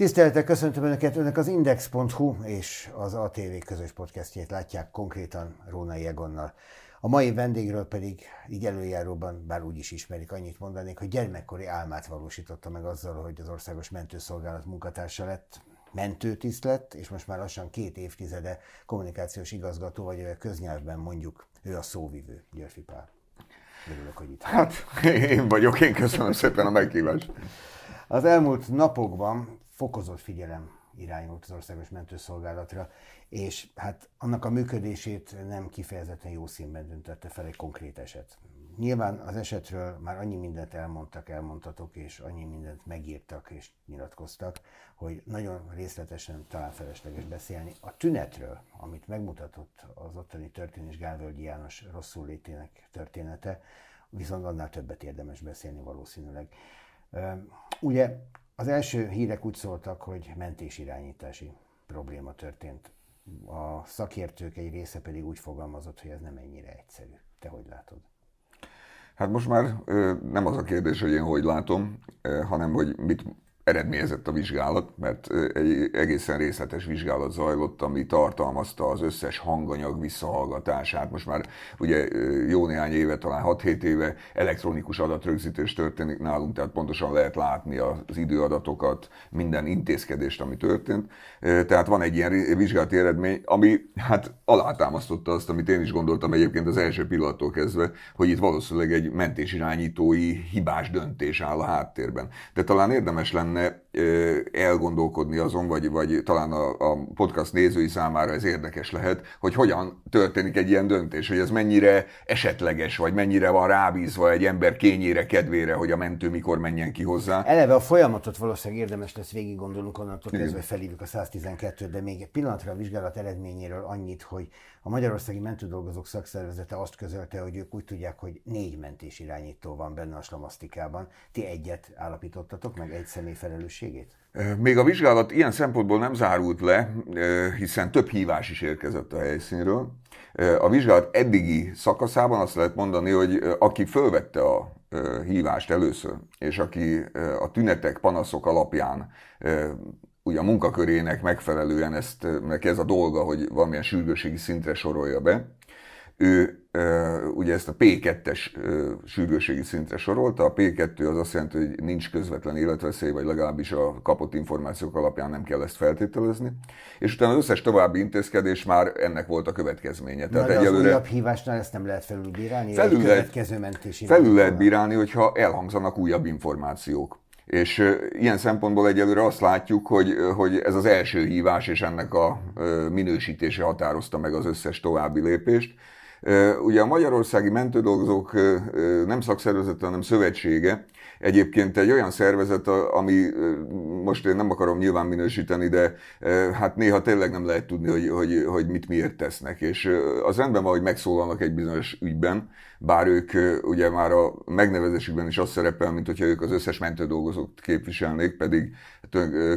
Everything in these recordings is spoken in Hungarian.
Tisztelettel köszöntöm Önöket, Önök az Index.hu és az ATV közös podcastjét látják konkrétan Rónai Egonnal. A mai vendégről pedig így előjáróban, bár úgy is ismerik, annyit mondanék, hogy gyermekkori álmát valósította meg azzal, hogy az Országos Mentőszolgálat munkatársa lett, mentőtiszt lett, és most már lassan két évtizede kommunikációs igazgató, vagy köznyelvben mondjuk ő a szóvivő, Györfi Pál. Örülök, hogy itt Hát én vagyok, én köszönöm szépen a meghívást. Az elmúlt napokban fokozott figyelem irányult az Országos Mentőszolgálatra, és hát annak a működését nem kifejezetten jó színben döntötte fel egy konkrét eset. Nyilván az esetről már annyi mindent elmondtak, elmondtatok, és annyi mindent megírtak és nyilatkoztak, hogy nagyon részletesen talán felesleges beszélni. A tünetről, amit megmutatott az ottani történés Gálvölgyi János rosszul létének története, viszont annál többet érdemes beszélni valószínűleg. Ugye az első hírek úgy szóltak, hogy mentés-irányítási probléma történt. A szakértők egy része pedig úgy fogalmazott, hogy ez nem ennyire egyszerű. Te hogy látod? Hát most már nem az a kérdés, hogy én hogy látom, hanem hogy mit eredményezett a vizsgálat, mert egy egészen részletes vizsgálat zajlott, ami tartalmazta az összes hanganyag visszahallgatását. Most már ugye jó néhány éve, talán 6-7 éve elektronikus adatrögzítés történik nálunk, tehát pontosan lehet látni az időadatokat, minden intézkedést, ami történt. Tehát van egy ilyen vizsgálati eredmény, ami hát alátámasztotta azt, amit én is gondoltam egyébként az első pillanattól kezdve, hogy itt valószínűleg egy mentésirányítói hibás döntés áll a háttérben. De talán érdemes lenne lenne elgondolkodni azon, vagy, vagy talán a, a podcast nézői számára ez érdekes lehet, hogy hogyan történik egy ilyen döntés, hogy ez mennyire esetleges, vagy mennyire van rábízva egy ember kényére, kedvére, hogy a mentő mikor menjen ki hozzá. Eleve a folyamatot valószínűleg érdemes lesz végig gondolnunk, onnantól kezdve felhívjuk a 112-t, de még egy pillanatra a vizsgálat eredményéről annyit, hogy a Magyarországi Mentődolgozók Szakszervezete azt közölte, hogy ők úgy tudják, hogy négy mentés irányító van benne a slamasztikában. Ti egyet állapítottatok meg, egy személy felelősségét? Még a vizsgálat ilyen szempontból nem zárult le, hiszen több hívás is érkezett a helyszínről. A vizsgálat eddigi szakaszában azt lehet mondani, hogy aki fölvette a hívást először, és aki a tünetek, panaszok alapján ugye a munkakörének megfelelően ezt, neki ez a dolga, hogy valamilyen sürgőségi szintre sorolja be. Ő ugye ezt a P2-es sürgőségi szintre sorolta. A P2 az azt jelenti, hogy nincs közvetlen életveszély, vagy legalábbis a kapott információk alapján nem kell ezt feltételezni. És utána az összes további intézkedés már ennek volt a következménye. Tehát de egyelőre... az újabb hívásnál ezt nem lehet felülbírálni? Felül lehet, felül lehet bírálni, hogyha elhangzanak újabb információk. És ilyen szempontból egyelőre azt látjuk, hogy, hogy ez az első hívás, és ennek a minősítése határozta meg az összes további lépést. Ugye a Magyarországi Mentődolgozók nem szakszervezete, hanem szövetsége, egyébként egy olyan szervezet, ami most én nem akarom nyilván minősíteni, de hát néha tényleg nem lehet tudni, hogy, hogy, hogy mit miért tesznek. És az rendben van, hogy megszólalnak egy bizonyos ügyben, bár ők ugye már a megnevezésükben is azt szerepel, mint hogyha ők az összes mentődolgozót képviselnék, pedig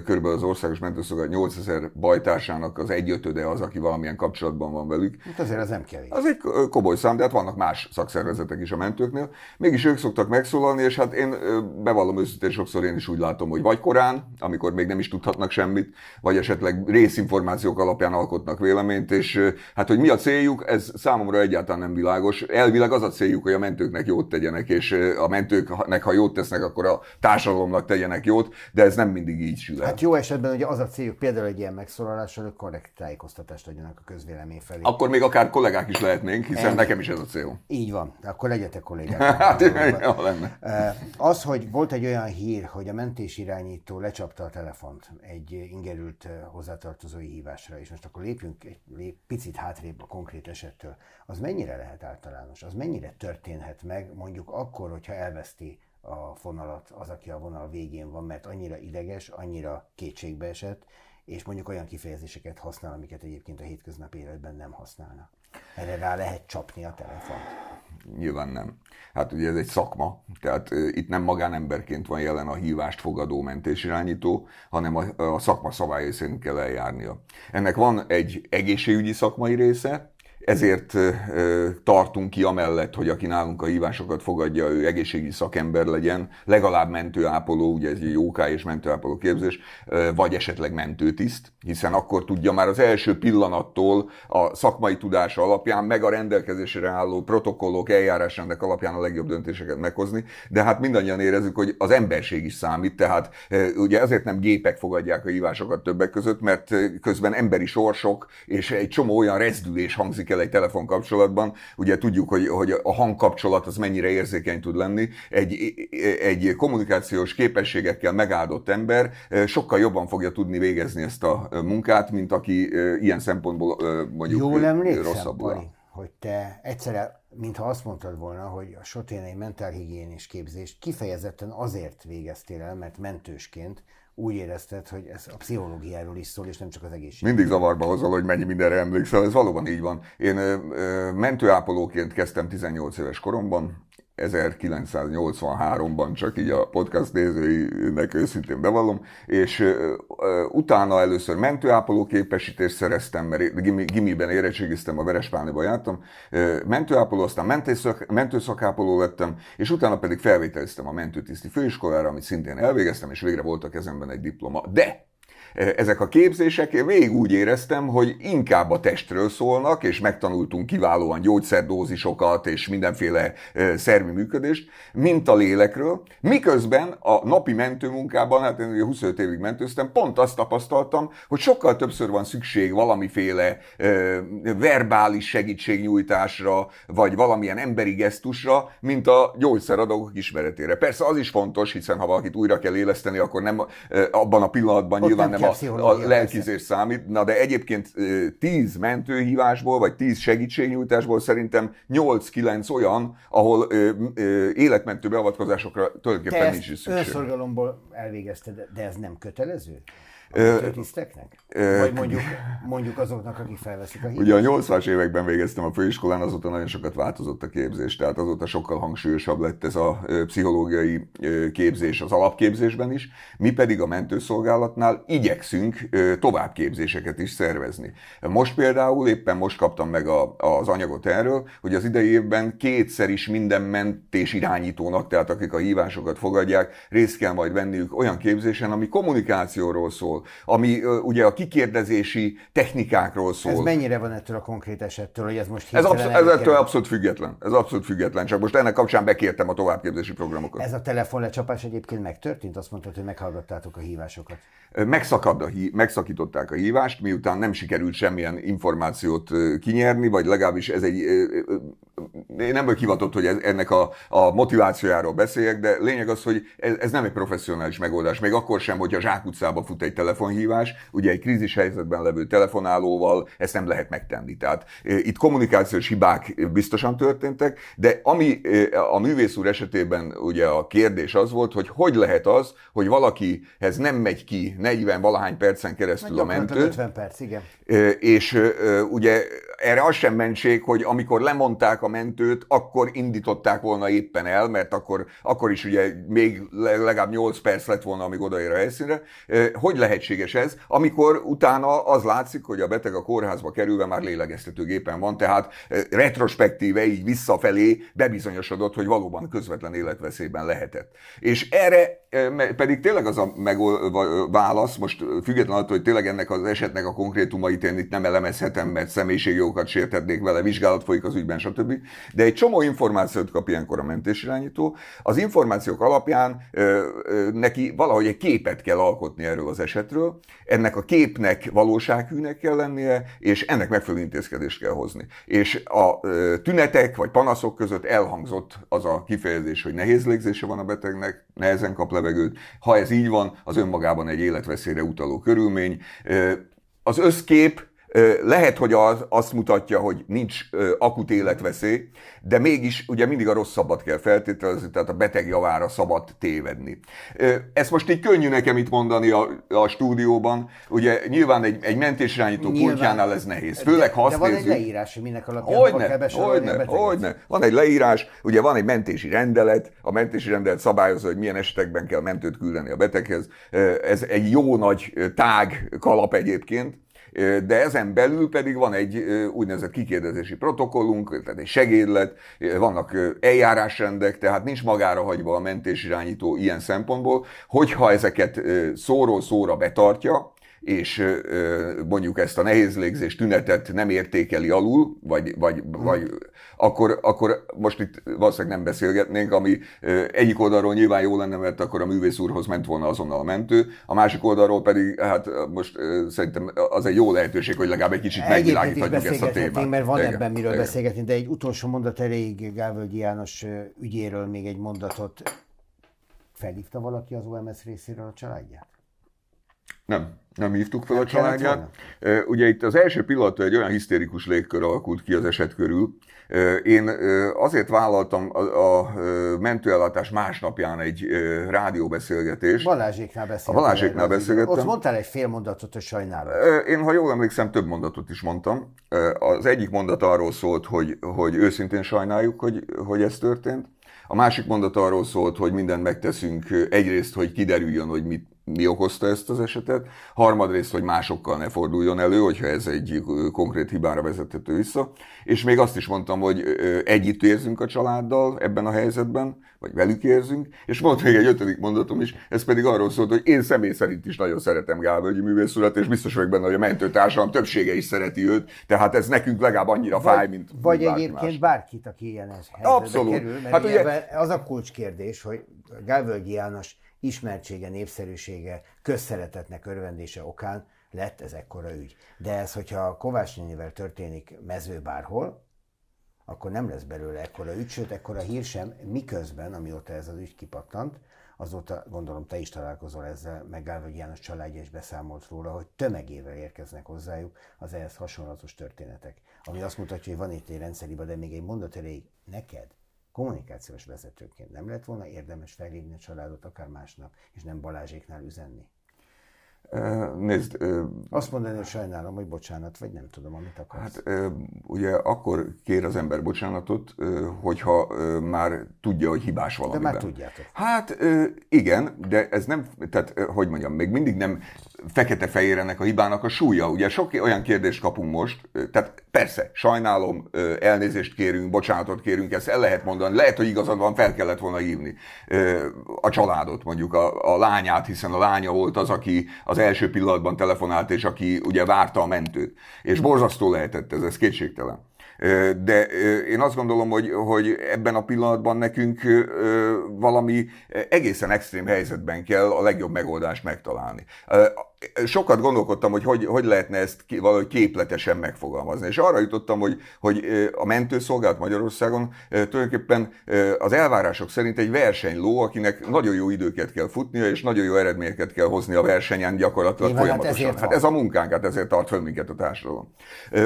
körülbelül az országos mentőszolgálat 8000 bajtársának az egyötöde az, aki valamilyen kapcsolatban van velük. Hát azért az nem kevés. Az egy komoly szám, de hát vannak más szakszervezetek is a mentőknél. Mégis ők szoktak megszólalni, és hát én bevallom őszintén, sokszor én is úgy látom, hogy vagy korán, amikor még nem is tudhatnak semmit, vagy esetleg részinformációk alapján alkotnak véleményt, és hát hogy mi a céljuk, ez számomra egyáltalán nem világos. Elvileg az a céljuk, hogy a mentőknek jót tegyenek, és a mentőknek, ha jót tesznek, akkor a társadalomnak tegyenek jót, de ez nem mindig így sül Hát jó esetben hogy az a céljuk, például egy ilyen megszólalással, hogy korrekt tájékoztatást adjanak a közvélemény felé. Akkor még akár kollégák is lehetnénk, hiszen Ennyi. nekem is ez a cél. Így van, akkor legyetek kollégák. hát, jó lenne. Az, hogy volt egy olyan hír, hogy a mentésirányító lecsapta a telefont egy ingerült hozzátartozói hívásra, és most akkor lépjünk egy lép, picit hátrébb a konkrét esettől. Az mennyire lehet általános? Az mennyire történhet meg mondjuk akkor, hogyha elveszti a fonalat az, aki a vonal végén van, mert annyira ideges, annyira kétségbe esett, és mondjuk olyan kifejezéseket használ, amiket egyébként a hétköznapi életben nem használnak. Erre rá lehet csapni a telefont nyilván nem. Hát ugye ez egy szakma, tehát itt nem magánemberként van jelen a hívást fogadó mentésirányító, hanem a, a szakma szabályai szerint kell eljárnia. Ennek van egy egészségügyi szakmai része, ezért tart tartunk ki amellett, hogy aki nálunk a hívásokat fogadja, ő egészségügyi szakember legyen, legalább mentőápoló, ugye ez egy jóká és mentőápoló képzés, vagy esetleg mentőtiszt, hiszen akkor tudja már az első pillanattól a szakmai tudása alapján, meg a rendelkezésre álló protokollok, eljárásrendek alapján a legjobb döntéseket meghozni, de hát mindannyian érezzük, hogy az emberség is számít, tehát ugye ezért nem gépek fogadják a hívásokat többek között, mert közben emberi sorsok és egy csomó olyan rezdülés hangzik el egy telefonkapcsolatban. Ugye tudjuk, hogy, hogy a hangkapcsolat az mennyire érzékeny tud lenni. Egy, egy kommunikációs képességekkel megáldott ember sokkal jobban fogja tudni végezni ezt a munkát, mint aki ilyen szempontból mondjuk Jól emlékszem, Pali, hogy te egyszerre, mintha azt mondtad volna, hogy a soténei mentálhigiénés képzést kifejezetten azért végeztél el, mert mentősként úgy érezted, hogy ez a pszichológiáról is szól, és nem csak az egészség. Mindig zavarba hozol, hogy mennyi mindenre emlékszel, ez valóban így van. Én mentőápolóként kezdtem 18 éves koromban, 1983-ban, csak így a podcast nézőinek őszintén bevallom, és utána először mentőápoló képesítést szereztem, mert gimiben érettségiztem, a Verespálniba jártam, mentőápoló, aztán mentőszakápoló lettem, és utána pedig felvételiztem a mentőtiszti főiskolára, amit szintén elvégeztem, és végre volt a kezemben egy diploma. De ezek a képzések, én végig úgy éreztem, hogy inkább a testről szólnak, és megtanultunk kiválóan gyógyszerdózisokat és mindenféle szervi működést, mint a lélekről, miközben a napi mentőmunkában, hát én 25 évig mentőztem, pont azt tapasztaltam, hogy sokkal többször van szükség valamiféle verbális segítségnyújtásra, vagy valamilyen emberi gesztusra, mint a gyógyszeradók ismeretére. Persze az is fontos, hiszen ha valakit újra kell éleszteni, akkor nem abban a pillanatban Ott nyilván nem, nem a, a lelkizés számít. Na de egyébként 10 mentőhívásból, vagy 10 segítségnyújtásból szerintem 8-9 olyan, ahol ö, ö, életmentő beavatkozásokra tulajdonképpen nincs is szükség. Önszorgalomból elvégezted, de ez nem kötelező? Tiszteknek? Vagy mondjuk, mondjuk azoknak, akik felveszik a hívást? Ugye a 80-as években végeztem a főiskolán, azóta nagyon sokat változott a képzés, tehát azóta sokkal hangsúlyosabb lett ez a pszichológiai képzés az alapképzésben is. Mi pedig a mentőszolgálatnál igyekszünk továbbképzéseket is szervezni. Most például, éppen most kaptam meg a, az anyagot erről, hogy az idei évben kétszer is minden mentés irányítónak, tehát akik a hívásokat fogadják, részt kell majd venniük olyan képzésen, ami kommunikációról szól, ami ugye a kikérdezési technikákról szól. Ez mennyire van ettől a konkrét esettől, hogy ez most ez, abszol- ez ettől abszolút független. Ez abszolút független. Csak most ennek kapcsán bekértem a továbbképzési programokat. Ez a telefonlecsapás egyébként megtörtént? Azt mondtad, hogy meghallgattátok a hívásokat. Megszakad a hí- megszakították a hívást, miután nem sikerült semmilyen információt kinyerni, vagy legalábbis ez egy... Én nem vagyok hivatott, hogy ennek a, a motivációjáról beszéljek, de lényeg az, hogy ez, ez nem egy professzionális megoldás. Még akkor sem, hogyha zsákutcába fut egy telefonhívás, ugye egy krízis helyzetben levő telefonálóval ezt nem lehet megtenni. Tehát itt kommunikációs hibák biztosan történtek, de ami a művész úr esetében ugye a kérdés az volt, hogy hogy lehet az, hogy valakihez nem megy ki 40 valahány percen keresztül a mentő. 50 perc, igen. És ugye erre az sem mentség, hogy amikor lemondták a mentőt, akkor indították volna éppen el, mert akkor, akkor is ugye még legalább 8 perc lett volna, amíg odaér a helyszínre. Hogy lehetséges ez, amikor utána az látszik, hogy a beteg a kórházba kerülve már lélegeztetőgépen van, tehát retrospektíve így visszafelé bebizonyosodott, hogy valóban közvetlen életveszélyben lehetett. És erre pedig tényleg az a válasz, most függetlenül attól, hogy tényleg ennek az esetnek a konkrétumait én itt nem elemezhetem, mert személyiségjogokat sértetnék vele, vizsgálat folyik az ügyben, stb. De egy csomó információt kap ilyenkor a mentésirányító. Az információk alapján neki valahogy egy képet kell alkotni erről az esetről. Ennek a képnek valósághűnek kell lennie, és ennek megfelelő intézkedést kell hozni. És a tünetek vagy panaszok között elhangzott az a kifejezés, hogy nehéz légzése van a betegnek, nehezen kap levegőt. Ha ez így van, az önmagában egy életveszélyre utaló körülmény. Az összkép lehet, hogy az azt mutatja, hogy nincs akut életveszély, de mégis ugye mindig a rosszabbat kell feltételezni, tehát a beteg javára szabad tévedni. Ezt most így könnyű nekem itt mondani a, a stúdióban, ugye nyilván egy, egy mentésirányító pultjánál ez nehéz, főleg ha azt De van nézzük, egy leírás, hogy minek alapján hogyne, kell hogyne, hogyne. Van egy leírás, ugye van egy mentési rendelet, a mentési rendelet szabályozza, hogy milyen esetekben kell mentőt küldeni a beteghez. Ez egy jó nagy tág kalap egyébként, de ezen belül pedig van egy úgynevezett kikérdezési protokollunk, tehát egy segédlet, vannak eljárásrendek, tehát nincs magára hagyva a mentésirányító ilyen szempontból, hogyha ezeket szóról szóra betartja, és mondjuk ezt a nehéz légzés tünetet nem értékeli alul, vagy, vagy, vagy akkor, akkor most itt valószínűleg nem beszélgetnénk, ami egyik oldalról nyilván jó lenne, mert akkor a művész úrhoz ment volna azonnal a mentő, a másik oldalról pedig, hát most szerintem az egy jó lehetőség, hogy legalább egy kicsit megvilágíthatjuk ezt a témát. mert van igen, ebben miről igen. beszélgetni, de egy utolsó mondat elég Gávölgyi János ügyéről még egy mondatot. Felhívta valaki az OMS részéről a családját? Nem, nem hívtuk fel a családját. Ugye itt az első pillanatban egy olyan hisztérikus légkör alakult ki az eset körül. Én azért vállaltam a, a mentőellátás másnapján egy rádióbeszélgetést. Balázséknál beszéltem. A Balázséknál beszélgettem. Ott mondtál egy fél mondatot, hogy sajnálom. Én, ha jól emlékszem, több mondatot is mondtam. Az egyik mondat arról szólt, hogy, hogy őszintén sajnáljuk, hogy, hogy ez történt. A másik mondat arról szólt, hogy mindent megteszünk egyrészt, hogy kiderüljön, hogy mit, mi okozta ezt az esetet, harmadrészt, hogy másokkal ne forduljon elő, hogyha ez egy konkrét hibára vezethető vissza, és még azt is mondtam, hogy együtt érzünk a családdal ebben a helyzetben, vagy velük érzünk, és volt még egy ötödik mondatom is, ez pedig arról szólt, hogy én személy szerint is nagyon szeretem Gálvölgyi művész urat, és biztos vagyok benne, hogy a mentőtársadalom többsége is szereti őt, tehát ez nekünk legalább annyira vagy, fáj, mint Vagy mint egyébként más. bárkit, aki ilyen helyzetbe Abszolút. kerül, mert hát ugye... az a kulcskérdés, hogy Gálvölgyi János ismertsége, népszerűsége, közszeretetnek örvendése okán lett ez ekkora ügy. De ez, hogyha Kovács Nyenyivel történik mező bárhol, akkor nem lesz belőle ekkora ügy, sőt, ekkora hír sem, miközben, amióta ez az ügy kipattant, azóta gondolom te is találkozol ezzel, meg hogy János családja is beszámolt róla, hogy tömegével érkeznek hozzájuk az ehhez hasonlatos történetek. Ami azt mutatja, hogy van itt egy rendszeriba, de még egy mondat elég neked, kommunikációs vezetőként nem lett volna érdemes felhívni a családot akár másnak, és nem Balázséknál üzenni? Nézd, Azt mondani, hogy sajnálom, hogy bocsánat, vagy nem tudom, amit akarsz. Hát ugye akkor kér az ember bocsánatot, hogyha már tudja, hogy hibás valamiben. De már tudjátok. Hát igen, de ez nem, tehát hogy mondjam, még mindig nem fekete-fehér ennek a hibának a súlya. Ugye sok olyan kérdést kapunk most, tehát persze, sajnálom, elnézést kérünk, bocsánatot kérünk, ezt el lehet mondani, lehet, hogy igazad van, fel kellett volna hívni a családot, mondjuk a, a lányát, hiszen a lánya volt az, aki az első pillanatban telefonált, és aki ugye várta a mentőt. És borzasztó lehetett ez, ez kétségtelen. De én azt gondolom, hogy, hogy ebben a pillanatban nekünk valami egészen extrém helyzetben kell a legjobb megoldást megtalálni sokat gondolkodtam, hogy, hogy hogy lehetne ezt valahogy képletesen megfogalmazni. És arra jutottam, hogy, hogy a mentőszolgálat Magyarországon tulajdonképpen az elvárások szerint egy versenyló, akinek nagyon jó időket kell futnia, és nagyon jó eredményeket kell hozni a versenyen gyakorlatilag Nyilván, hát folyamatosan. Hát, hát ez a munkánk, hát ezért tart föl minket a társadalom.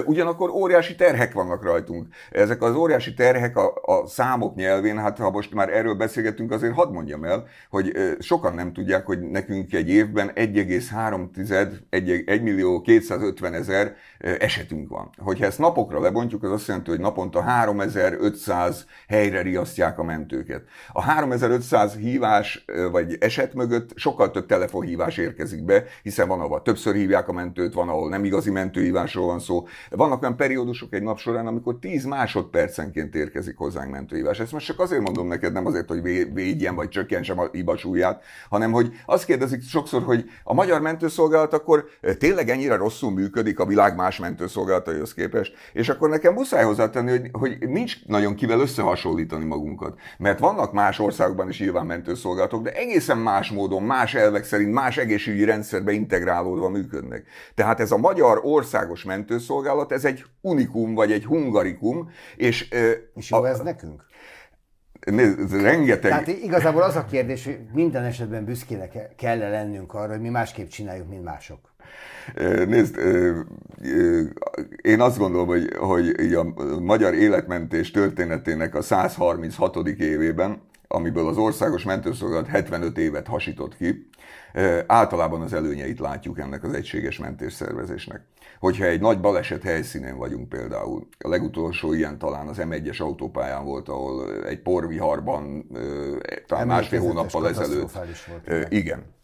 Ugyanakkor óriási terhek vannak rajtunk. Ezek az óriási terhek a, a számok nyelvén, hát ha most már erről beszélgetünk, azért hadd mondjam el, hogy sokan nem tudják, hogy nekünk egy évben 1,3 1 millió 250 ezer esetünk van. Hogyha ezt napokra lebontjuk, az azt jelenti, hogy naponta 3500 helyre riasztják a mentőket. A 3500 hívás vagy eset mögött sokkal több telefonhívás érkezik be, hiszen van, ahol többször hívják a mentőt, van, ahol nem igazi mentőhívásról van szó. Vannak olyan periódusok egy nap során, amikor 10 másodpercenként érkezik hozzánk mentőhívás. Ezt most csak azért mondom neked, nem azért, hogy védjen vagy csökkentsem a hibasúlyát, hanem hogy azt kérdezik sokszor, hogy a magyar mentőszolgálat akkor tényleg ennyire rosszul működik a világ más mentőszolgálataihoz képest. És akkor nekem muszáj hozzátenni, hogy, hogy nincs nagyon kivel összehasonlítani magunkat. Mert vannak más országokban is nyilván mentőszolgálatok, de egészen más módon, más elvek szerint, más egészségügyi rendszerbe integrálódva működnek. Tehát ez a magyar országos mentőszolgálat, ez egy unikum, vagy egy hungarikum. És, és jó a, ez nekünk? Rengeteg... Tehát igazából az a kérdés, hogy minden esetben büszkének kell -e lennünk arra, hogy mi másképp csináljuk, mint mások. Nézd, én azt gondolom, hogy, hogy a magyar életmentés történetének a 136. évében, amiből az Országos Mentőszolgálat 75 évet hasított ki, általában az előnyeit látjuk ennek az egységes mentésszervezésnek. Hogyha egy nagy baleset helyszínén vagyunk például, a legutolsó ilyen talán az M1-es autópályán volt, ahol egy porviharban talán másfél hónappal ezelőtt. Volt, igen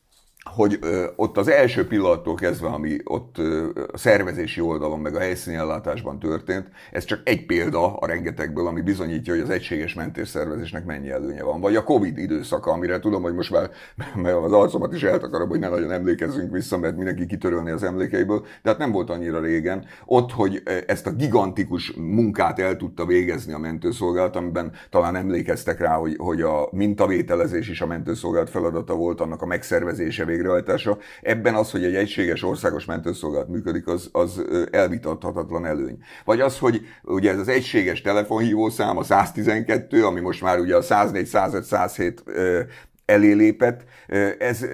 hogy ö, ott az első pillanattól kezdve, ami ott ö, a szervezési oldalon, meg a helyszíni ellátásban történt, ez csak egy példa a rengetegből, ami bizonyítja, hogy az egységes mentésszervezésnek mennyi előnye van. Vagy a Covid időszaka, amire tudom, hogy most már mert az arcomat is eltakarom, hogy ne nagyon emlékezzünk vissza, mert mindenki kitörölni az emlékeiből, de hát nem volt annyira régen. Ott, hogy ezt a gigantikus munkát el tudta végezni a mentőszolgálat, amiben talán emlékeztek rá, hogy, hogy a mintavételezés is a mentőszolgálat feladata volt, annak a megszervezése végrehajtása. Ebben az, hogy egy egységes országos mentőszolgálat működik, az, az elvitathatatlan előny. Vagy az, hogy ugye ez az egységes telefonhívószám, a 112, ami most már ugye a 104, 105, 107 elé lépett. Ez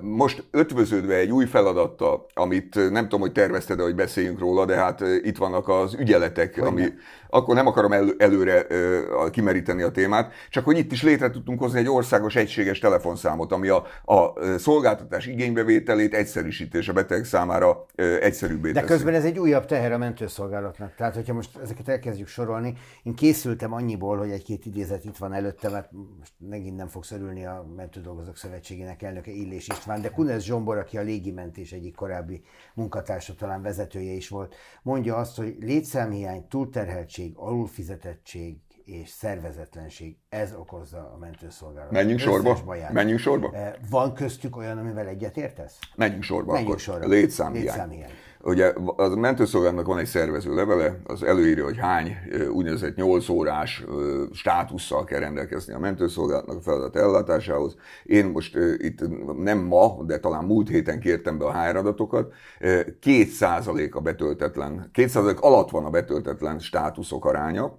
most ötvöződve egy új feladattal, amit nem tudom, hogy tervezted hogy beszéljünk róla, de hát itt vannak az ügyeletek, hogy ami, akkor nem akarom el, előre uh, kimeríteni a témát, csak hogy itt is létre tudtunk hozni egy országos egységes telefonszámot, ami a, a szolgáltatás igénybevételét egyszerűsíti, és a beteg számára uh, egyszerűbbé De közben ez egy újabb teher a mentőszolgálatnak. Tehát, hogyha most ezeket elkezdjük sorolni, én készültem annyiból, hogy egy-két idézet itt van előttem, mert most megint nem fogsz örülni a Mentődolgozók Szövetségének elnöke Illés István, de Kunez Zsombor, aki a légimentés egyik korábbi munkatársa, talán vezetője is volt, mondja azt, hogy létszámhiány, túlterheltség, betegség, alulfizetettség és szervezetlenség, ez okozza a mentőszolgálat. Menjünk sorba? Baját. Menjünk sorba? Eh, van köztük olyan, amivel egyetértesz? Menjünk sorba. Menjünk sorba. Létszámhiány. Létszámhiány. Ugye a mentőszolgálatnak van egy szervező levele, az előírja, hogy hány úgynevezett 8 órás státusszal kell rendelkezni a mentőszolgálatnak a feladat ellátásához. Én most itt nem ma, de talán múlt héten kértem be a HR adatokat. 2% a betöltetlen, 2% alatt van a betöltetlen státuszok aránya.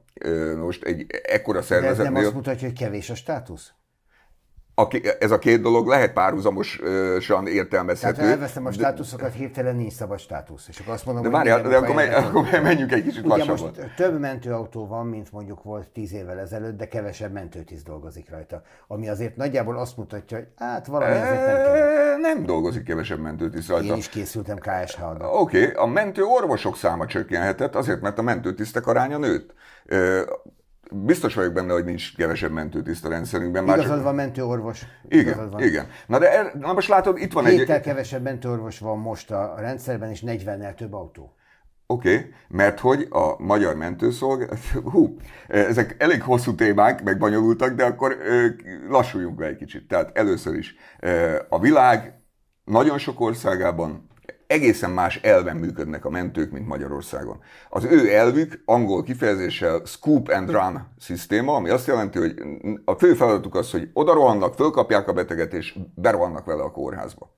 Most egy ekkora szervezetnél... De ez nem azt mutatja, hogy kevés a státusz? A, ez a két dolog lehet párhuzamosan értelmezhető. Tehát ha elveszem a státuszokat, hirtelen nincs szabad státusz. És akkor azt mondom, de várjál, de akkor, menj, akkor menjünk egy kicsit Ugye most több mentőautó van, mint mondjuk volt tíz évvel ezelőtt, de kevesebb mentőtiszt dolgozik rajta. Ami azért nagyjából azt mutatja, hogy hát valami ezért nem kell. Nem dolgozik kevesebb mentőtiszt rajta. Én is készültem KSH Oké, okay, a mentő orvosok száma csökkenhetett, azért, mert a mentőtisztek aránya nőtt biztos vagyok benne, hogy nincs kevesebb mentőtiszt a rendszerünkben. Igazad csak... van mentőorvos. Igen, van. igen. Na de er, na most látod, itt van Héttel egy... kevesebb mentőorvos van most a rendszerben, és 40-nel több autó. Oké, okay, mert hogy a magyar mentőszolgálat, hú, ezek elég hosszú témák, meg bonyolultak, de akkor lassuljunk le egy kicsit. Tehát először is a világ nagyon sok országában egészen más elven működnek a mentők, mint Magyarországon. Az ő elvük angol kifejezéssel scoop and run szisztéma, ami azt jelenti, hogy a fő feladatuk az, hogy oda rohannak, fölkapják a beteget, és berohannak vele a kórházba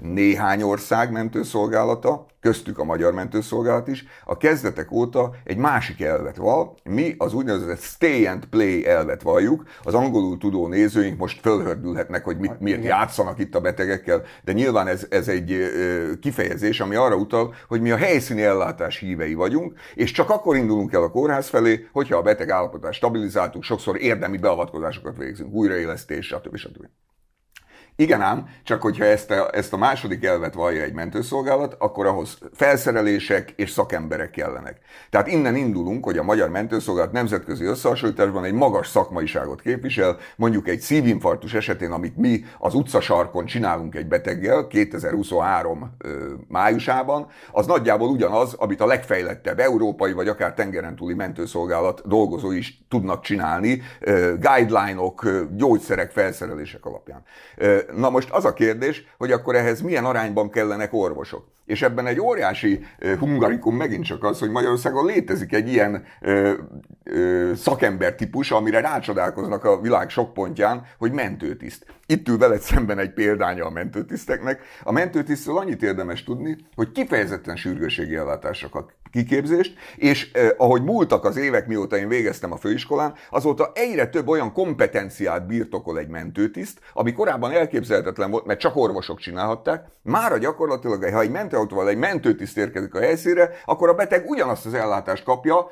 néhány ország mentőszolgálata, köztük a magyar mentőszolgálat is, a kezdetek óta egy másik elvet val. Mi az úgynevezett stay and play elvet valljuk. Az angolul tudó nézőink most fölhördülhetnek, hogy mit, miért játszanak itt a betegekkel, de nyilván ez, ez egy kifejezés, ami arra utal, hogy mi a helyszíni ellátás hívei vagyunk, és csak akkor indulunk el a kórház felé, hogyha a beteg állapotát stabilizáltuk, sokszor érdemi beavatkozásokat végzünk, újraélesztés, stb. stb. Igen ám, csak hogyha ezt a, ezt a második elvet vallja egy mentőszolgálat, akkor ahhoz felszerelések és szakemberek kellenek. Tehát innen indulunk, hogy a magyar mentőszolgálat nemzetközi összehasonlításban egy magas szakmaiságot képvisel, mondjuk egy szívinfarktus esetén, amit mi az utcasarkon csinálunk egy beteggel 2023 májusában, az nagyjából ugyanaz, amit a legfejlettebb európai vagy akár tengeren túli mentőszolgálat dolgozói is tudnak csinálni, guideline-ok, gyógyszerek, felszerelések alapján. Na most az a kérdés, hogy akkor ehhez milyen arányban kellenek orvosok. És ebben egy óriási hungarikum megint csak az, hogy Magyarországon létezik egy ilyen ö, ö, szakembertípus, amire rácsodálkoznak a világ sok pontján, hogy mentőtiszt. Itt ül veled szemben egy példánya a mentőtiszteknek. A mentőtisztről annyit érdemes tudni, hogy kifejezetten sürgőségi ellátásra kiképzést, és eh, ahogy múltak az évek, mióta én végeztem a főiskolán, azóta egyre több olyan kompetenciát birtokol egy mentőtiszt, ami korábban elképzelhetetlen volt, mert csak orvosok csinálhatták. Mára gyakorlatilag, ha egy mentőautóval egy mentőtiszt érkezik a helyszínre, akkor a beteg ugyanazt az ellátást kapja,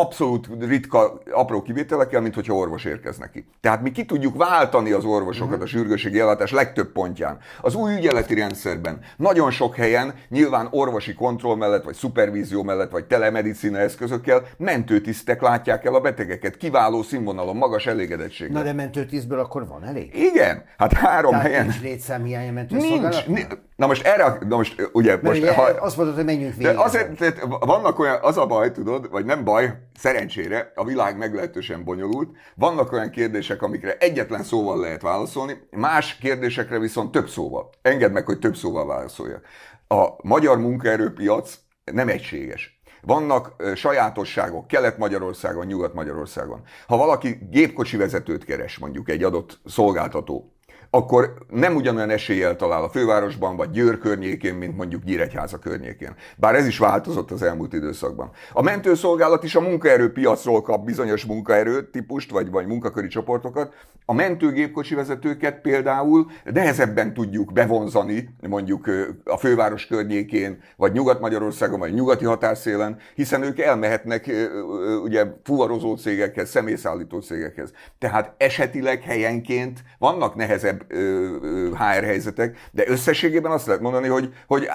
abszolút ritka, apró kivételekkel, mint hogyha orvos érkeznek ki. Tehát mi ki tudjuk váltani az orvosokat a sürgősségi ellátás legtöbb pontján. Az új ügyeleti rendszerben nagyon sok helyen, nyilván orvosi kontroll mellett, vagy szupervízió mellett, vagy telemedicina eszközökkel mentőtisztek látják el a betegeket. Kiváló színvonalon, magas elégedettség. Na de mentőtisztből akkor van elég? Igen, hát három Tehát helyen. nincs létszámhiány a Nincs. mentőszolgálatnál? Ni- Na most erre, na most ugye, Mert most, ugye ha, azt mondod, hogy menjünk de végig. azért, tehát vannak olyan, az a baj, tudod, vagy nem baj, szerencsére, a világ meglehetősen bonyolult, vannak olyan kérdések, amikre egyetlen szóval lehet válaszolni, más kérdésekre viszont több szóval. Engedd meg, hogy több szóval válaszoljak. A magyar munkaerőpiac nem egységes. Vannak sajátosságok Kelet-Magyarországon, Nyugat-Magyarországon. Ha valaki gépkocsi vezetőt keres, mondjuk egy adott szolgáltató, akkor nem ugyanolyan eséllyel talál a fővárosban, vagy Győr környékén, mint mondjuk Nyíregyháza környékén. Bár ez is változott az elmúlt időszakban. A mentőszolgálat is a munkaerőpiacról kap bizonyos munkaerő típust, vagy, vagy munkaköri csoportokat. A mentőgépkocsi vezetőket például nehezebben tudjuk bevonzani, mondjuk a főváros környékén, vagy Nyugat-Magyarországon, vagy nyugati határszélen, hiszen ők elmehetnek ugye fuvarozó cégekhez, személyszállító cégekhez. Tehát esetileg helyenként vannak nehezebb HR helyzetek, de összességében azt lehet mondani, hogy, hogy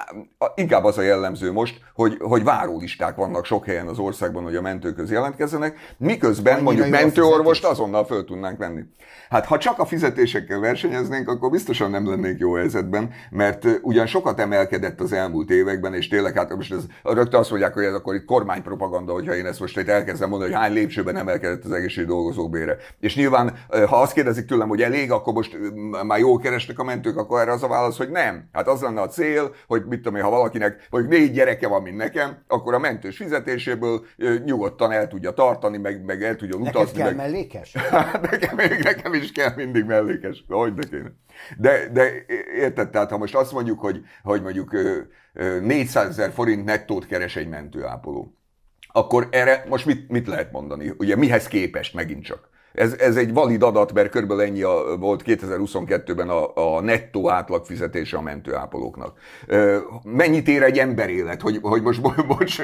inkább az a jellemző most, hogy, hogy várólisták vannak sok helyen az országban, hogy a mentőköz jelentkezzenek, miközben Annyira mondjuk mentőorvost azonnal föl tudnánk venni. Hát ha csak a fizetésekkel versenyeznénk, akkor biztosan nem lennénk jó helyzetben, mert ugyan sokat emelkedett az elmúlt években, és tényleg hát most ez, rögtön azt mondják, hogy ez akkor itt kormánypropaganda, hogyha én ezt most itt elkezdem mondani, hogy hány lépcsőben emelkedett az egészségügyi dolgozók bére. És nyilván, ha azt kérdezik tőlem, hogy elég, akkor most már jól keresnek a mentők, akkor erre az a válasz, hogy nem. Hát az lenne a cél, hogy mit tudom én, ha valakinek mondjuk négy gyereke van, mint nekem, akkor a mentős fizetéséből nyugodtan el tudja tartani, meg, meg el Neked utazni. kell meg... mellékes? Hát nekem, nekem is kell mindig mellékes, hogy de kéne. De, de érted, tehát ha most azt mondjuk, hogy, hogy mondjuk ö, ö, 400 ezer forint nettót keres egy mentőápoló, akkor erre most mit, mit lehet mondani? Ugye mihez képest megint csak? Ez, ez egy valid adat, mert körülbelül ennyi a, volt 2022-ben a, a nettó átlagfizetése a mentőápolóknak. Mennyit ér egy emberélet? Hogy, hogy most, bocs,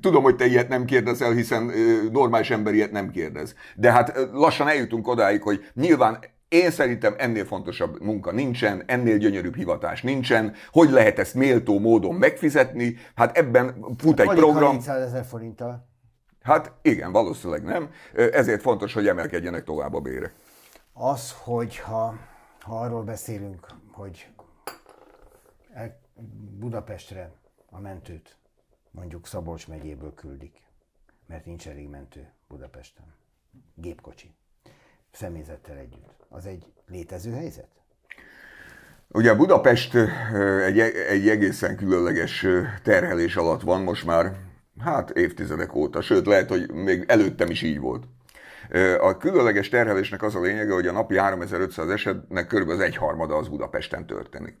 tudom, hogy te ilyet nem kérdezel, hiszen normális ember ilyet nem kérdez. De hát lassan eljutunk odáig, hogy nyilván én szerintem ennél fontosabb munka nincsen, ennél gyönyörűbb hivatás nincsen. Hogy lehet ezt méltó módon megfizetni? Hát ebben fut egy Alig program. 300 ezer forinttal. Hát igen, valószínűleg nem. Ezért fontos, hogy emelkedjenek tovább a bérek. Az, hogyha ha arról beszélünk, hogy el, Budapestre a mentőt mondjuk Szabolcs megyéből küldik, mert nincs elég mentő Budapesten. Gépkocsi. Személyzettel együtt. Az egy létező helyzet? Ugye Budapest egy, egy egészen különleges terhelés alatt van most már, hát évtizedek óta, sőt lehet, hogy még előttem is így volt. A különleges terhelésnek az a lényege, hogy a napi 3500 esetnek körülbelül az egyharmada az Budapesten történik.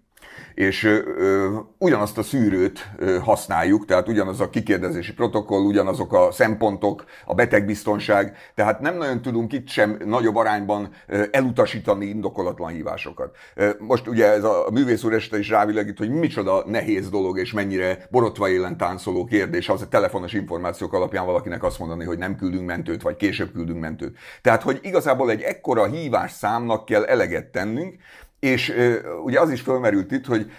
És ö, ugyanazt a szűrőt ö, használjuk, tehát ugyanaz a kikérdezési protokoll, ugyanazok a szempontok, a betegbiztonság, tehát nem nagyon tudunk itt sem nagyobb arányban ö, elutasítani indokolatlan hívásokat. Ö, Most ugye ez a művész úr este is rávilágít, hogy micsoda nehéz dolog, és mennyire borotva élen táncoló kérdés az a telefonos információk alapján valakinek azt mondani, hogy nem küldünk mentőt, vagy később küldünk mentőt. Tehát, hogy igazából egy ekkora hívás számnak kell eleget tennünk, és ugye az is fölmerült itt, hogy,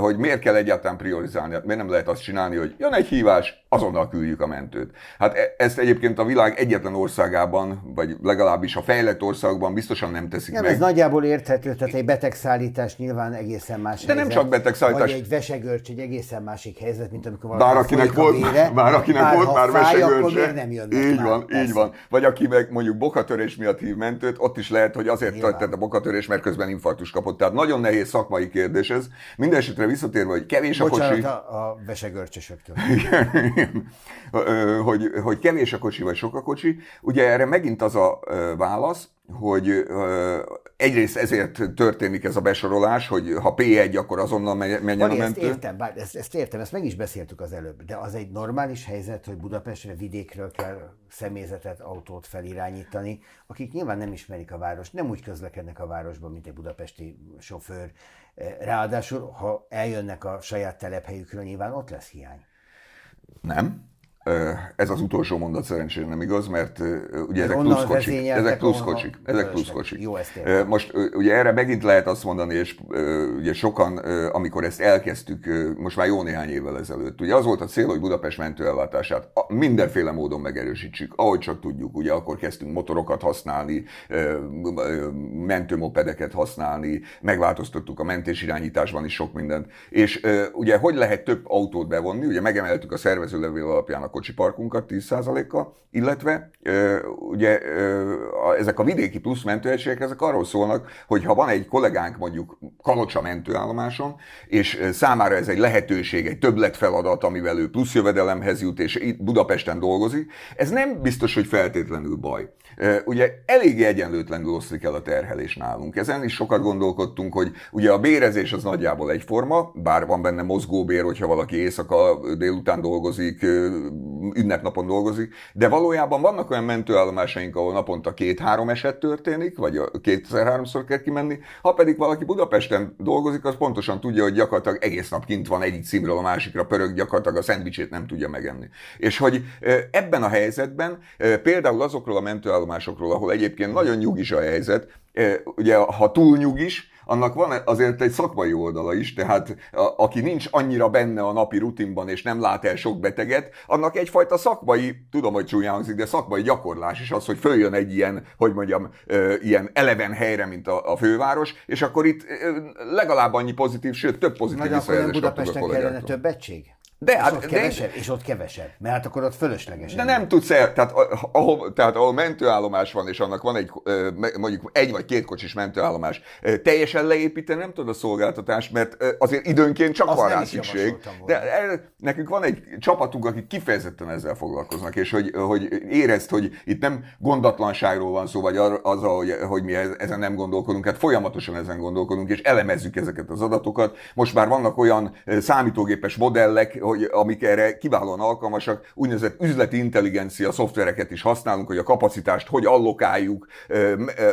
hogy miért kell egyáltalán priorizálni, hát miért nem lehet azt csinálni, hogy jön egy hívás, azonnal küldjük a mentőt. Hát e- ezt egyébként a világ egyetlen országában, vagy legalábbis a fejlett országokban biztosan nem teszik Nem, meg. ez nagyjából érthető, tehát egy betegszállítás nyilván egészen más De nem helyzet. csak betegszállítás. Vagy egy vesegörcs egy egészen másik helyzet, mint amikor Bár valaki akinek folyik a volt, vére, bár akinek bár volt már vesegörcse. miért nem jönnek Így már? van, Persze. így van. Vagy aki meg mondjuk bokatörés miatt hív mentőt, ott is lehet, hogy azért történt a bokatörés, mert közben infarktus kapott. Tehát nagyon nehéz szakmai kérdés ez. Mindenesetre visszatérve, hogy kevés a Bocsánat kocsi. a, a vesegörcsösöktől. Hogy, hogy kevés a kocsi, vagy sok a kocsi. Ugye erre megint az a válasz, hogy egyrészt ezért történik ez a besorolás, hogy ha P1, akkor azonnal menjen menjen a Vali, ezt mentő. értem, bár ezt, ezt értem, ezt meg is beszéltük az előbb, de az egy normális helyzet, hogy Budapestre vidékről kell személyzetet, autót felirányítani, akik nyilván nem ismerik a várost, nem úgy közlekednek a városban, mint egy budapesti sofőr. Ráadásul, ha eljönnek a saját telephelyükről, nyilván ott lesz hiány. Nem. Ez az utolsó mondat szerencsére nem igaz, mert ugye ezek plusz kocsik. Ezek plusz kocsik. Ezek plusz kocsik. Jó, ezt Most ugye erre megint lehet azt mondani, és ugye sokan, amikor ezt elkezdtük, most már jó néhány évvel ezelőtt, ugye az volt a cél, hogy Budapest mentőellátását mindenféle módon megerősítsük, ahogy csak tudjuk. Ugye akkor kezdtünk motorokat használni, mentőmopedeket használni, megváltoztattuk a mentésirányításban is sok mindent. És ugye hogy lehet több autót bevonni, ugye megemeltük a szervezőlevél alapján a kocsiparkunkat 10%-kal, illetve ugye ezek a vidéki plusz mentőegységek, ezek arról szólnak, hogy ha van egy kollégánk mondjuk Kalocsa mentőállomáson, és számára ez egy lehetőség, egy többletfeladat, amivel ő plusz jövedelemhez jut, és itt Budapesten dolgozik, ez nem biztos, hogy feltétlenül baj. Ugye eléggé egyenlőtlenül oszlik el a terhelés nálunk. Ezen is sokat gondolkodtunk, hogy ugye a bérezés az nagyjából egyforma, bár van benne mozgóbér, hogyha valaki éjszaka délután dolgozik, ünnepnapon dolgozik, de valójában vannak olyan mentőállomásaink, ahol naponta két-három eset történik, vagy kétszer-háromszor kell kimenni, ha pedig valaki Budapesten dolgozik, az pontosan tudja, hogy gyakorlatilag egész nap kint van egyik címről a másikra pörög, gyakorlatilag a szendvicsét nem tudja megenni. És hogy ebben a helyzetben például azokról a mentőállomásokról, ahol egyébként nagyon nyugis a helyzet, ugye ha túl nyugis, annak van azért egy szakmai oldala is, tehát a, aki nincs annyira benne a napi rutinban, és nem lát el sok beteget, annak egyfajta szakmai, tudom, hogy csúnyán hangzik, de szakmai gyakorlás is az, hogy följön egy ilyen, hogy mondjam, ilyen eleven helyre, mint a, a főváros, és akkor itt legalább annyi pozitív, sőt több pozitív visszajelzést Budapesten kellene több egység? De, és, hát, ott kevesebb, de, és ott kevesebb, mert hát akkor ott fölösleges. De nem tudsz el, tehát ahol, tehát ahol mentőállomás van, és annak van egy, mondjuk egy vagy két kocsis mentőállomás, teljesen leépíteni nem tudod a szolgáltatást, mert azért időnként csak Azt van rá szükség. De nekünk van egy csapatunk, akik kifejezetten ezzel foglalkoznak, és hogy, hogy érezd, hogy itt nem gondatlanságról van szó, vagy az, hogy, hogy mi ezen nem gondolkodunk, hát folyamatosan ezen gondolkodunk, és elemezzük ezeket az adatokat. Most már vannak olyan számítógépes modellek, hogy amik erre kiválóan alkalmasak, úgynevezett üzleti intelligencia szoftvereket is használunk, hogy a kapacitást hogy allokáljuk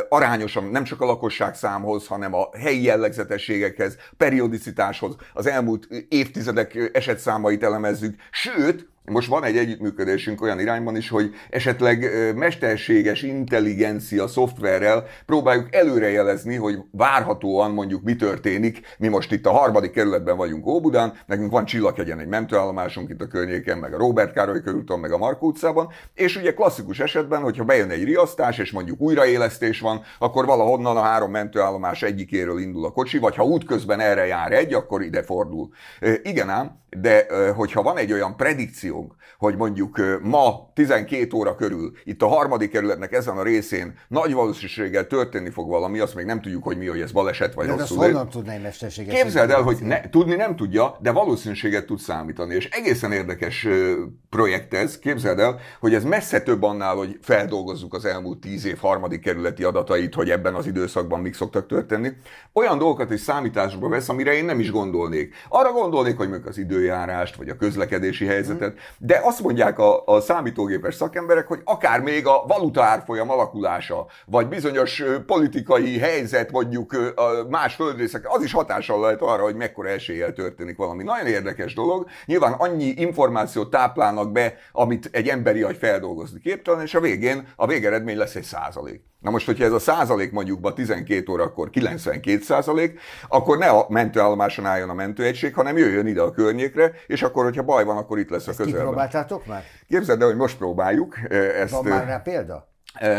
arányosan nem csak a lakosság számhoz, hanem a helyi jellegzetességekhez, periodicitáshoz, az elmúlt évtizedek esetszámait elemezzük, sőt, most van egy együttműködésünk olyan irányban is, hogy esetleg mesterséges intelligencia szoftverrel próbáljuk előrejelezni, hogy várhatóan mondjuk mi történik. Mi most itt a harmadik kerületben vagyunk Óbudán, nekünk van Csillaghegyen egy mentőállomásunk itt a környéken, meg a Robert Károly körúton, meg a Markó utcában, és ugye klasszikus esetben, hogyha bejön egy riasztás, és mondjuk újraélesztés van, akkor valahonnan a három mentőállomás egyikéről indul a kocsi, vagy ha útközben erre jár egy, akkor ide fordul. Igen ám, de hogyha van egy olyan predikciónk, hogy mondjuk ma 12 óra körül itt a harmadik kerületnek ezen a részén nagy valószínűséggel történni fog valami, azt még nem tudjuk, hogy mi, hogy ez baleset vagy de rosszul. De honnan tudná egy mesterséges? Képzeld el, hogy ne, tudni nem tudja, de valószínűséget tud számítani. És egészen érdekes projekt ez. Képzeld el, hogy ez messze több annál, hogy feldolgozzuk az elmúlt 10 év harmadik kerületi adatait, hogy ebben az időszakban mik szoktak történni. Olyan dolgokat is számításba vesz, amire én nem is gondolnék. Arra gondolnék, hogy mondjuk az idő időjárást, vagy a közlekedési helyzetet, de azt mondják a, a számítógépes szakemberek, hogy akár még a valuta árfolyam alakulása, vagy bizonyos politikai helyzet mondjuk a más földrészek, az is hatással lehet arra, hogy mekkora eséllyel történik valami. Nagyon érdekes dolog. Nyilván annyi információt táplálnak be, amit egy emberi agy feldolgozni képtelen, és a végén a végeredmény lesz egy százalék. Na most, hogyha ez a százalék mondjuk 12 órakor 92 százalék, akkor ne a mentőállomáson álljon a mentőegység, hanem jöjjön ide a környékre, és akkor, hogyha baj van, akkor itt lesz ezt a közelben. kipróbáltátok már? Képzeld el, hogy most próbáljuk. Ezt, van már rá példa?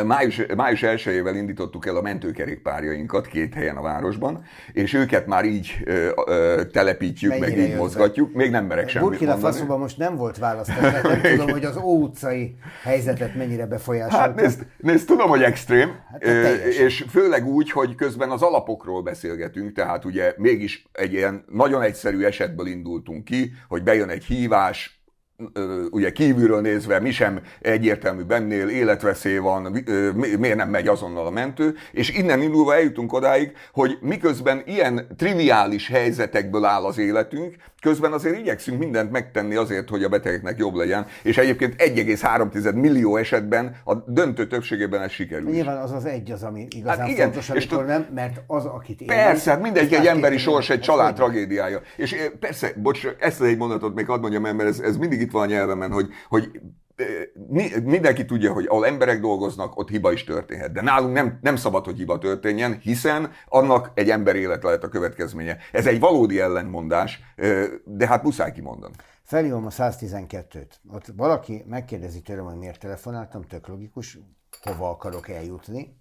Május, május 1-ével indítottuk el a mentőkerékpárjainkat két helyen a városban, és őket már így ö, ö, telepítjük, Mennyire meg így mozgatjuk. Be? Még nem merek semmit Burkina Faszóban most nem volt választás, nem tudom, hogy az Ó utcai helyzetet mennyire befolyásolta. Hát nézd, nézd tudom, hogy extrém, hát, és főleg úgy, hogy közben az alapokról beszélgetünk, tehát ugye mégis egy ilyen nagyon egyszerű esetből indultunk ki, hogy bejön egy hívás, ugye kívülről nézve mi sem egyértelmű bennél, életveszély van, miért nem megy azonnal a mentő, és innen indulva eljutunk odáig, hogy miközben ilyen triviális helyzetekből áll az életünk, közben azért igyekszünk mindent megtenni azért, hogy a betegeknek jobb legyen, és egyébként 1,3 millió esetben a döntő többségében ez sikerül. Nyilván az az egy az, ami igazán hát igen, fontos, és nem, mert az, akit én Persze, hát mindegy, egy emberi sors, egy család tragédiája. És persze, bocs, ezt egy mondatot még hadd mondjam, mert ez, ez mindig itt a nyelvemen, hogy, hogy mindenki tudja, hogy ahol emberek dolgoznak, ott hiba is történhet. De nálunk nem, nem szabad, hogy hiba történjen, hiszen annak egy ember élet lehet a következménye. Ez egy valódi ellentmondás, de hát muszáj kimondani. Felhívom a 112-t. Ott valaki megkérdezi tőlem, hogy miért telefonáltam, tök logikus, hova akarok eljutni,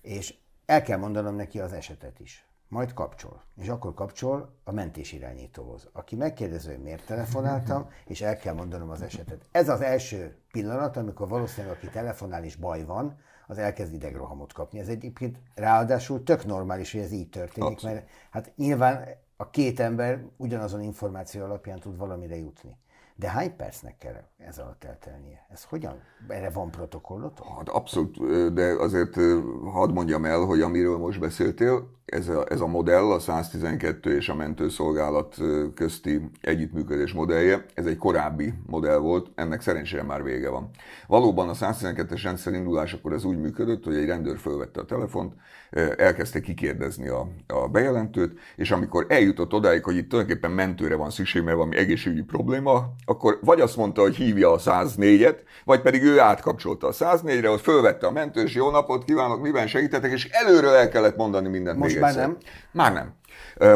és el kell mondanom neki az esetet is. Majd kapcsol. És akkor kapcsol a mentés irányítóhoz, aki megkérdezi, hogy miért telefonáltam, és el kell mondanom az esetet. Ez az első pillanat, amikor valószínűleg aki telefonál és baj van, az elkezd idegrohamot kapni. Ez egyébként ráadásul tök normális, hogy ez így történik, Abszolút. mert hát nyilván a két ember ugyanazon információ alapján tud valamire jutni. De hány percnek kell ez alatt eltelnie? Ez hogyan? Erre van protokollotok? Hát abszolút, de azért hadd mondjam el, hogy amiről most beszéltél, ez a, ez a modell, a 112 és a mentőszolgálat közti együttműködés modellje, ez egy korábbi modell volt, ennek szerencsére már vége van. Valóban a 112-es rendszer indulásakor ez úgy működött, hogy egy rendőr fölvette a telefont, elkezdte kikérdezni a, a bejelentőt, és amikor eljutott odáig, hogy itt tulajdonképpen mentőre van szükség, mert valami egészségügyi probléma, akkor vagy azt mondta, hogy hívja a 104-et, vagy pedig ő átkapcsolta a 104-re, ott fölvette a mentős, jó napot kívánok, miben segítetek, és előről el kellett mondani mindent Most még már egyszer. nem? Már nem.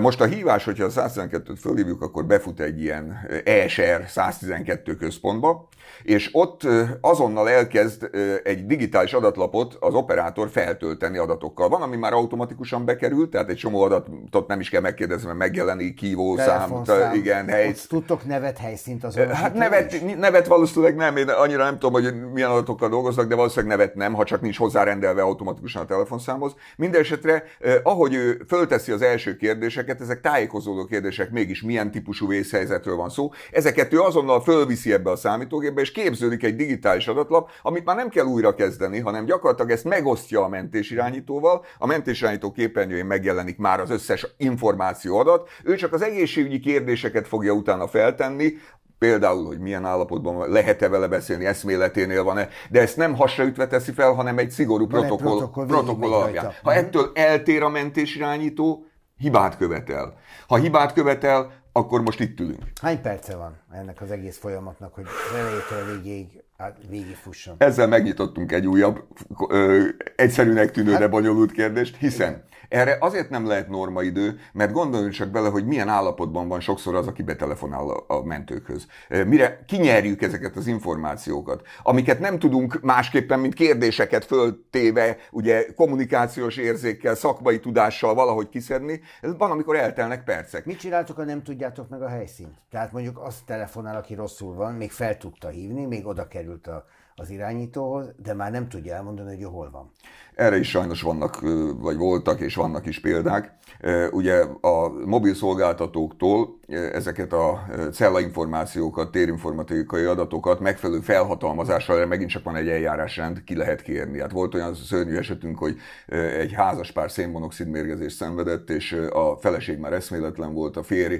Most a hívás, hogyha a 112-t fölhívjuk, akkor befut egy ilyen ESR 112 központba, és ott azonnal elkezd egy digitális adatlapot az operátor feltölteni adatokkal. Van, ami már automatikusan bekerült, tehát egy csomó adatot nem is kell megkérdezni, mert megjelenik hívó szám, igen, hely. Tudtok nevet, helyszínt az Hát nevet, nevet valószínűleg nem, én annyira nem tudom, hogy milyen adatokkal dolgoznak, de valószínűleg nevet nem, ha csak nincs hozzárendelve automatikusan a telefonszámhoz. Mindenesetre, ahogy ő fölteszi az első kérdéseket, ezek tájékozódó kérdések, mégis milyen típusú vészhelyzetről van szó, ezeket ő azonnal fölviszi ebbe a számítógépbe, és képződik egy digitális adatlap, amit már nem kell újra kezdeni, hanem gyakorlatilag ezt megosztja a mentésirányítóval, a mentésirányító képernyőjén megjelenik már az összes információ adat, ő csak az egészségügyi kérdéseket fogja utána feltenni, Például, hogy milyen állapotban lehet-e vele beszélni, eszméleténél van-e, de ezt nem hasraütve teszi fel, hanem egy szigorú protokoll, protokoll, protokoll alapján. Ha ettől eltér a mentésirányító, hibát követel. Ha hibát követel, akkor most itt ülünk. Hány perce van ennek az egész folyamatnak, hogy elejétől végig, végig fusson? Ezzel megnyitottunk egy újabb, ö, egyszerűnek tűnő, hát, de bonyolult kérdést, hiszen. Erre azért nem lehet normaidő, mert gondoljunk csak bele, hogy milyen állapotban van sokszor az, aki betelefonál a, mentőkhöz. Mire kinyerjük ezeket az információkat, amiket nem tudunk másképpen, mint kérdéseket föltéve, ugye kommunikációs érzékkel, szakmai tudással valahogy kiszedni, van, amikor eltelnek percek. Mit csináltok, ha nem tudjátok meg a helyszínt? Tehát mondjuk azt telefonál, aki rosszul van, még fel tudta hívni, még oda került a, az irányítóhoz, de már nem tudja elmondani, hogy hol van. Erre is sajnos vannak, vagy voltak, és vannak is példák. Ugye a mobil szolgáltatóktól ezeket a cellainformációkat, térinformatikai adatokat megfelelő felhatalmazással, erre megint csak van egy eljárásrend, ki lehet kérni. Hát volt olyan szörnyű esetünk, hogy egy házaspár szénmonoxid mérgezést szenvedett, és a feleség már eszméletlen volt, a férj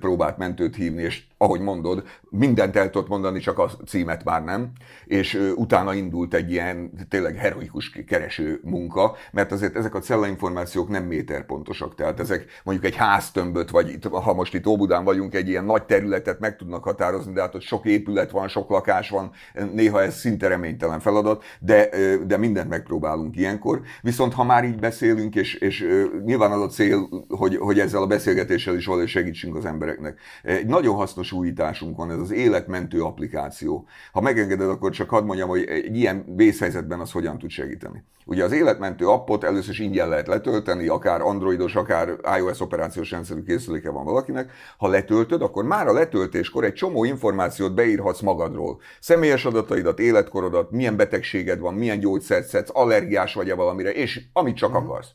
próbált mentőt hívni, és ahogy mondod, mindent el tudott mondani, csak a címet már nem, és utána indult egy ilyen tényleg heroikus kereső munka, mert azért ezek a cellainformációk nem méterpontosak, tehát ezek mondjuk egy háztömböt, vagy ha most itt Óbudán vagyunk, egy ilyen nagy területet meg tudnak határozni, de hát ott sok épület van, sok lakás van, néha ez szinte reménytelen feladat, de, de mindent megpróbálunk ilyenkor. Viszont ha már így beszélünk, és, és nyilván az a cél, hogy, hogy ezzel a beszélgetéssel is valahogy segítsünk az embereknek. Egy nagyon hasznos újításunk van, ez az életmentő applikáció. Ha megengeded, akkor csak hadd mondjam, hogy egy ilyen vészhelyzetben az hogyan tud segíteni. Ugye az életmentő appot először is ingyen lehet letölteni, akár androidos, akár iOS operációs rendszerű készüléke van valakinek. Ha letöltöd, akkor már a letöltéskor egy csomó információt beírhatsz magadról. Személyes adataidat, életkorodat, milyen betegséged van, milyen gyógyszert szedsz, allergiás vagy-e valamire, és amit csak uh-huh. akarsz.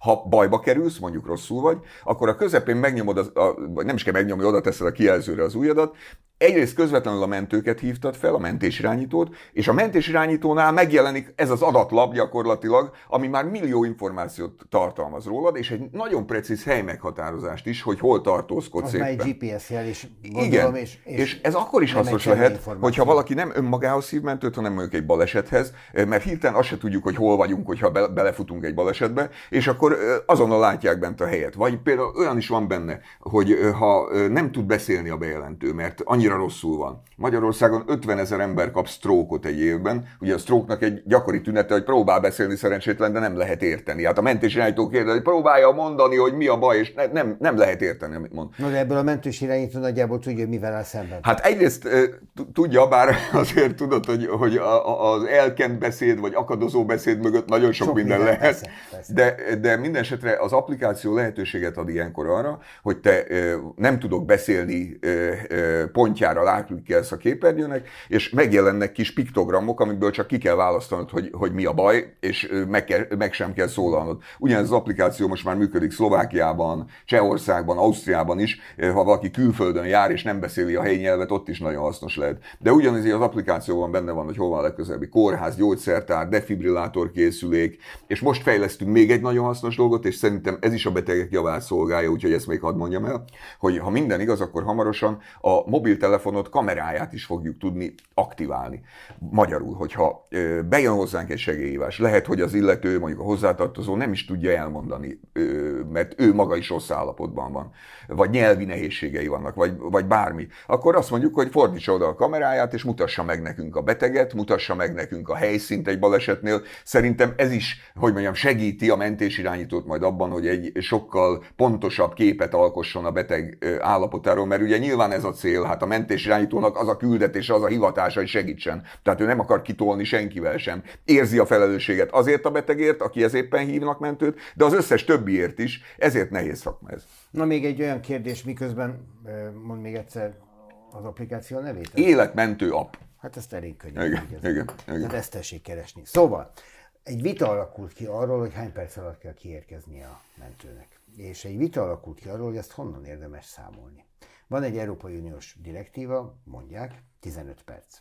Ha bajba kerülsz, mondjuk rosszul vagy, akkor a közepén megnyomod, az, a, nem is kell megnyomni, oda teszed a kijelzőre az ujjadat, egyrészt közvetlenül a mentőket hívtad fel, a mentésirányítót, és a mentésirányítónál megjelenik ez az adatlap gyakorlatilag, ami már millió információt tartalmaz rólad, és egy nagyon precíz hely meghatározást is, hogy hol tartózkodsz az éppen. egy GPS jel is, Igen, és, és, és ez akkor is hasznos lehet, hogyha valaki nem önmagához szív mentőt, hanem mondjuk egy balesethez, mert hirtelen azt se tudjuk, hogy hol vagyunk, hogyha be, belefutunk egy balesetbe, és akkor azonnal látják bent a helyet. Vagy például olyan is van benne, hogy ha nem tud beszélni a bejelentő, mert annyira annyira rosszul van. Magyarországon 50 ezer ember kap sztrókot egy évben. Ugye a sztróknak egy gyakori tünete, hogy próbál beszélni szerencsétlen, de nem lehet érteni. Hát a mentés irányító kérdezi, hogy próbálja mondani, hogy mi a baj, és ne, nem, nem lehet érteni, amit mond. No, de ebből a mentős irányító nagyjából tudja, hogy mivel áll szemben. Hát egyrészt tudja, bár azért tudod, hogy, hogy az elkent beszéd, vagy akadozó beszéd mögött nagyon sok, sok minden, minden lehet. Persze, persze. De, de minden esetre az applikáció lehetőséget ad ilyenkor arra, hogy te nem tudok beszélni pontjára ráklikkelsz a képernyőnek, és megjelennek kis piktogramok, amiből csak ki kell választanod, hogy, hogy mi a baj, és meg, kell, meg sem kell szólalnod. Ugyanez az applikáció most már működik Szlovákiában, Csehországban, Ausztriában is, ha valaki külföldön jár és nem beszéli a helyi nyelvet, ott is nagyon hasznos lehet. De ugyanez az applikációban benne van, hogy hol van a legközelebbi kórház, gyógyszertár, defibrillátor készülék, és most fejlesztünk még egy nagyon hasznos dolgot, és szerintem ez is a betegek javát szolgálja, úgyhogy ezt még hadd mondjam el, hogy ha minden igaz, akkor hamarosan a mobiltelefonot kameráját is fogjuk tudni aktiválni. Magyarul, hogyha bejön hozzánk egy segélyhívás, lehet, hogy az illető, mondjuk a hozzátartozó nem is tudja elmondani, mert ő maga is rossz állapotban van, vagy nyelvi nehézségei vannak, vagy, vagy bármi, akkor azt mondjuk, hogy fordítsa oda a kameráját, és mutassa meg nekünk a beteget, mutassa meg nekünk a helyszínt egy balesetnél. Szerintem ez is, hogy mondjam, segíti a mentésirányítót majd abban, hogy egy sokkal pontosabb képet alkosson a beteg állapotáról, mert ugye nyilván ez a cél, hát a mentésirányítónak az a küldetése, az a hivatása, hogy segítsen. Tehát ő nem akar kitolni senkivel sem. Érzi a felelősséget azért a betegért, aki ez éppen hívnak mentőt, de az összes többiért is, ezért nehéz szakma ez. Na még egy olyan kérdés, miközben, mond még egyszer az applikáció nevét? Életmentő app. Hát ezt elég könnyű. Igen, igen, igen. Tehát ezt tessék keresni. Szóval, egy vita alakult ki arról, hogy hány perc alatt kell kiérkezni a mentőnek. És egy vita alakult ki arról, hogy ezt honnan érdemes számolni. Van egy Európai Uniós direktíva, mondják, 15 perc.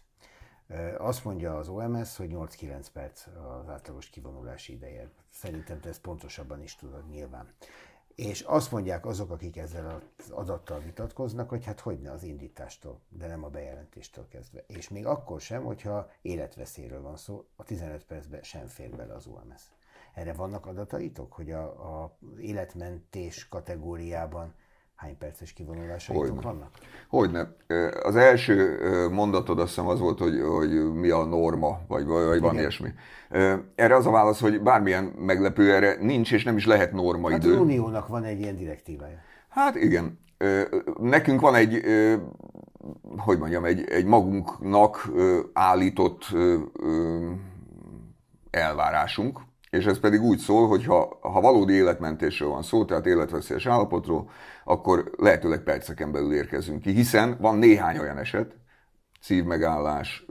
Azt mondja az OMS, hogy 8-9 perc az átlagos kivonulási ideje. Szerintem te ezt pontosabban is tudod nyilván. És azt mondják azok, akik ezzel az adattal vitatkoznak, hogy hát hogyne az indítástól, de nem a bejelentéstől kezdve. És még akkor sem, hogyha életveszélyről van szó, a 15 percben sem fér bele az OMS. Erre vannak adataitok, hogy a, a életmentés kategóriában hány perces kivonulásaitok vannak? Hogyne. Az első mondatod azt hiszem az volt, hogy, hogy mi a norma, vagy, vagy van ilyesmi. Erre az a válasz, hogy bármilyen meglepő erre nincs, és nem is lehet norma hát idő. Az Uniónak van egy ilyen direktívája. Hát igen. Nekünk van egy, hogy mondjam, egy, egy magunknak állított elvárásunk, és ez pedig úgy szól, hogy ha, ha valódi életmentésről van szó, tehát életveszélyes állapotról, akkor lehetőleg perceken belül érkezünk ki, hiszen van néhány olyan eset, szívmegállás,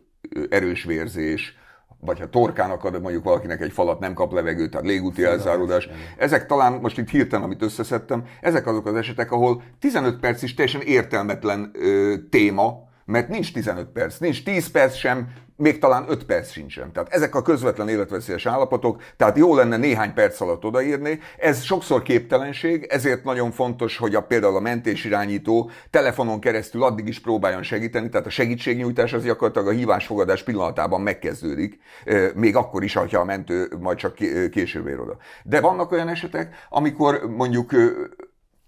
erős vérzés, vagy ha torkának ad mondjuk valakinek egy falat, nem kap levegőt, tehát légúti elzáródás. Ezek talán, most itt hirtelen, amit összeszedtem, ezek azok az esetek, ahol 15 perc is teljesen értelmetlen ö, téma, mert nincs 15 perc, nincs 10 perc sem, még talán 5 perc sincsen. Tehát ezek a közvetlen életveszélyes állapotok, tehát jó lenne néhány perc alatt odaírni. Ez sokszor képtelenség, ezért nagyon fontos, hogy a, például a mentésirányító telefonon keresztül addig is próbáljon segíteni, tehát a segítségnyújtás az gyakorlatilag a hívásfogadás pillanatában megkezdődik, még akkor is, ha a mentő majd csak később ér oda. De vannak olyan esetek, amikor mondjuk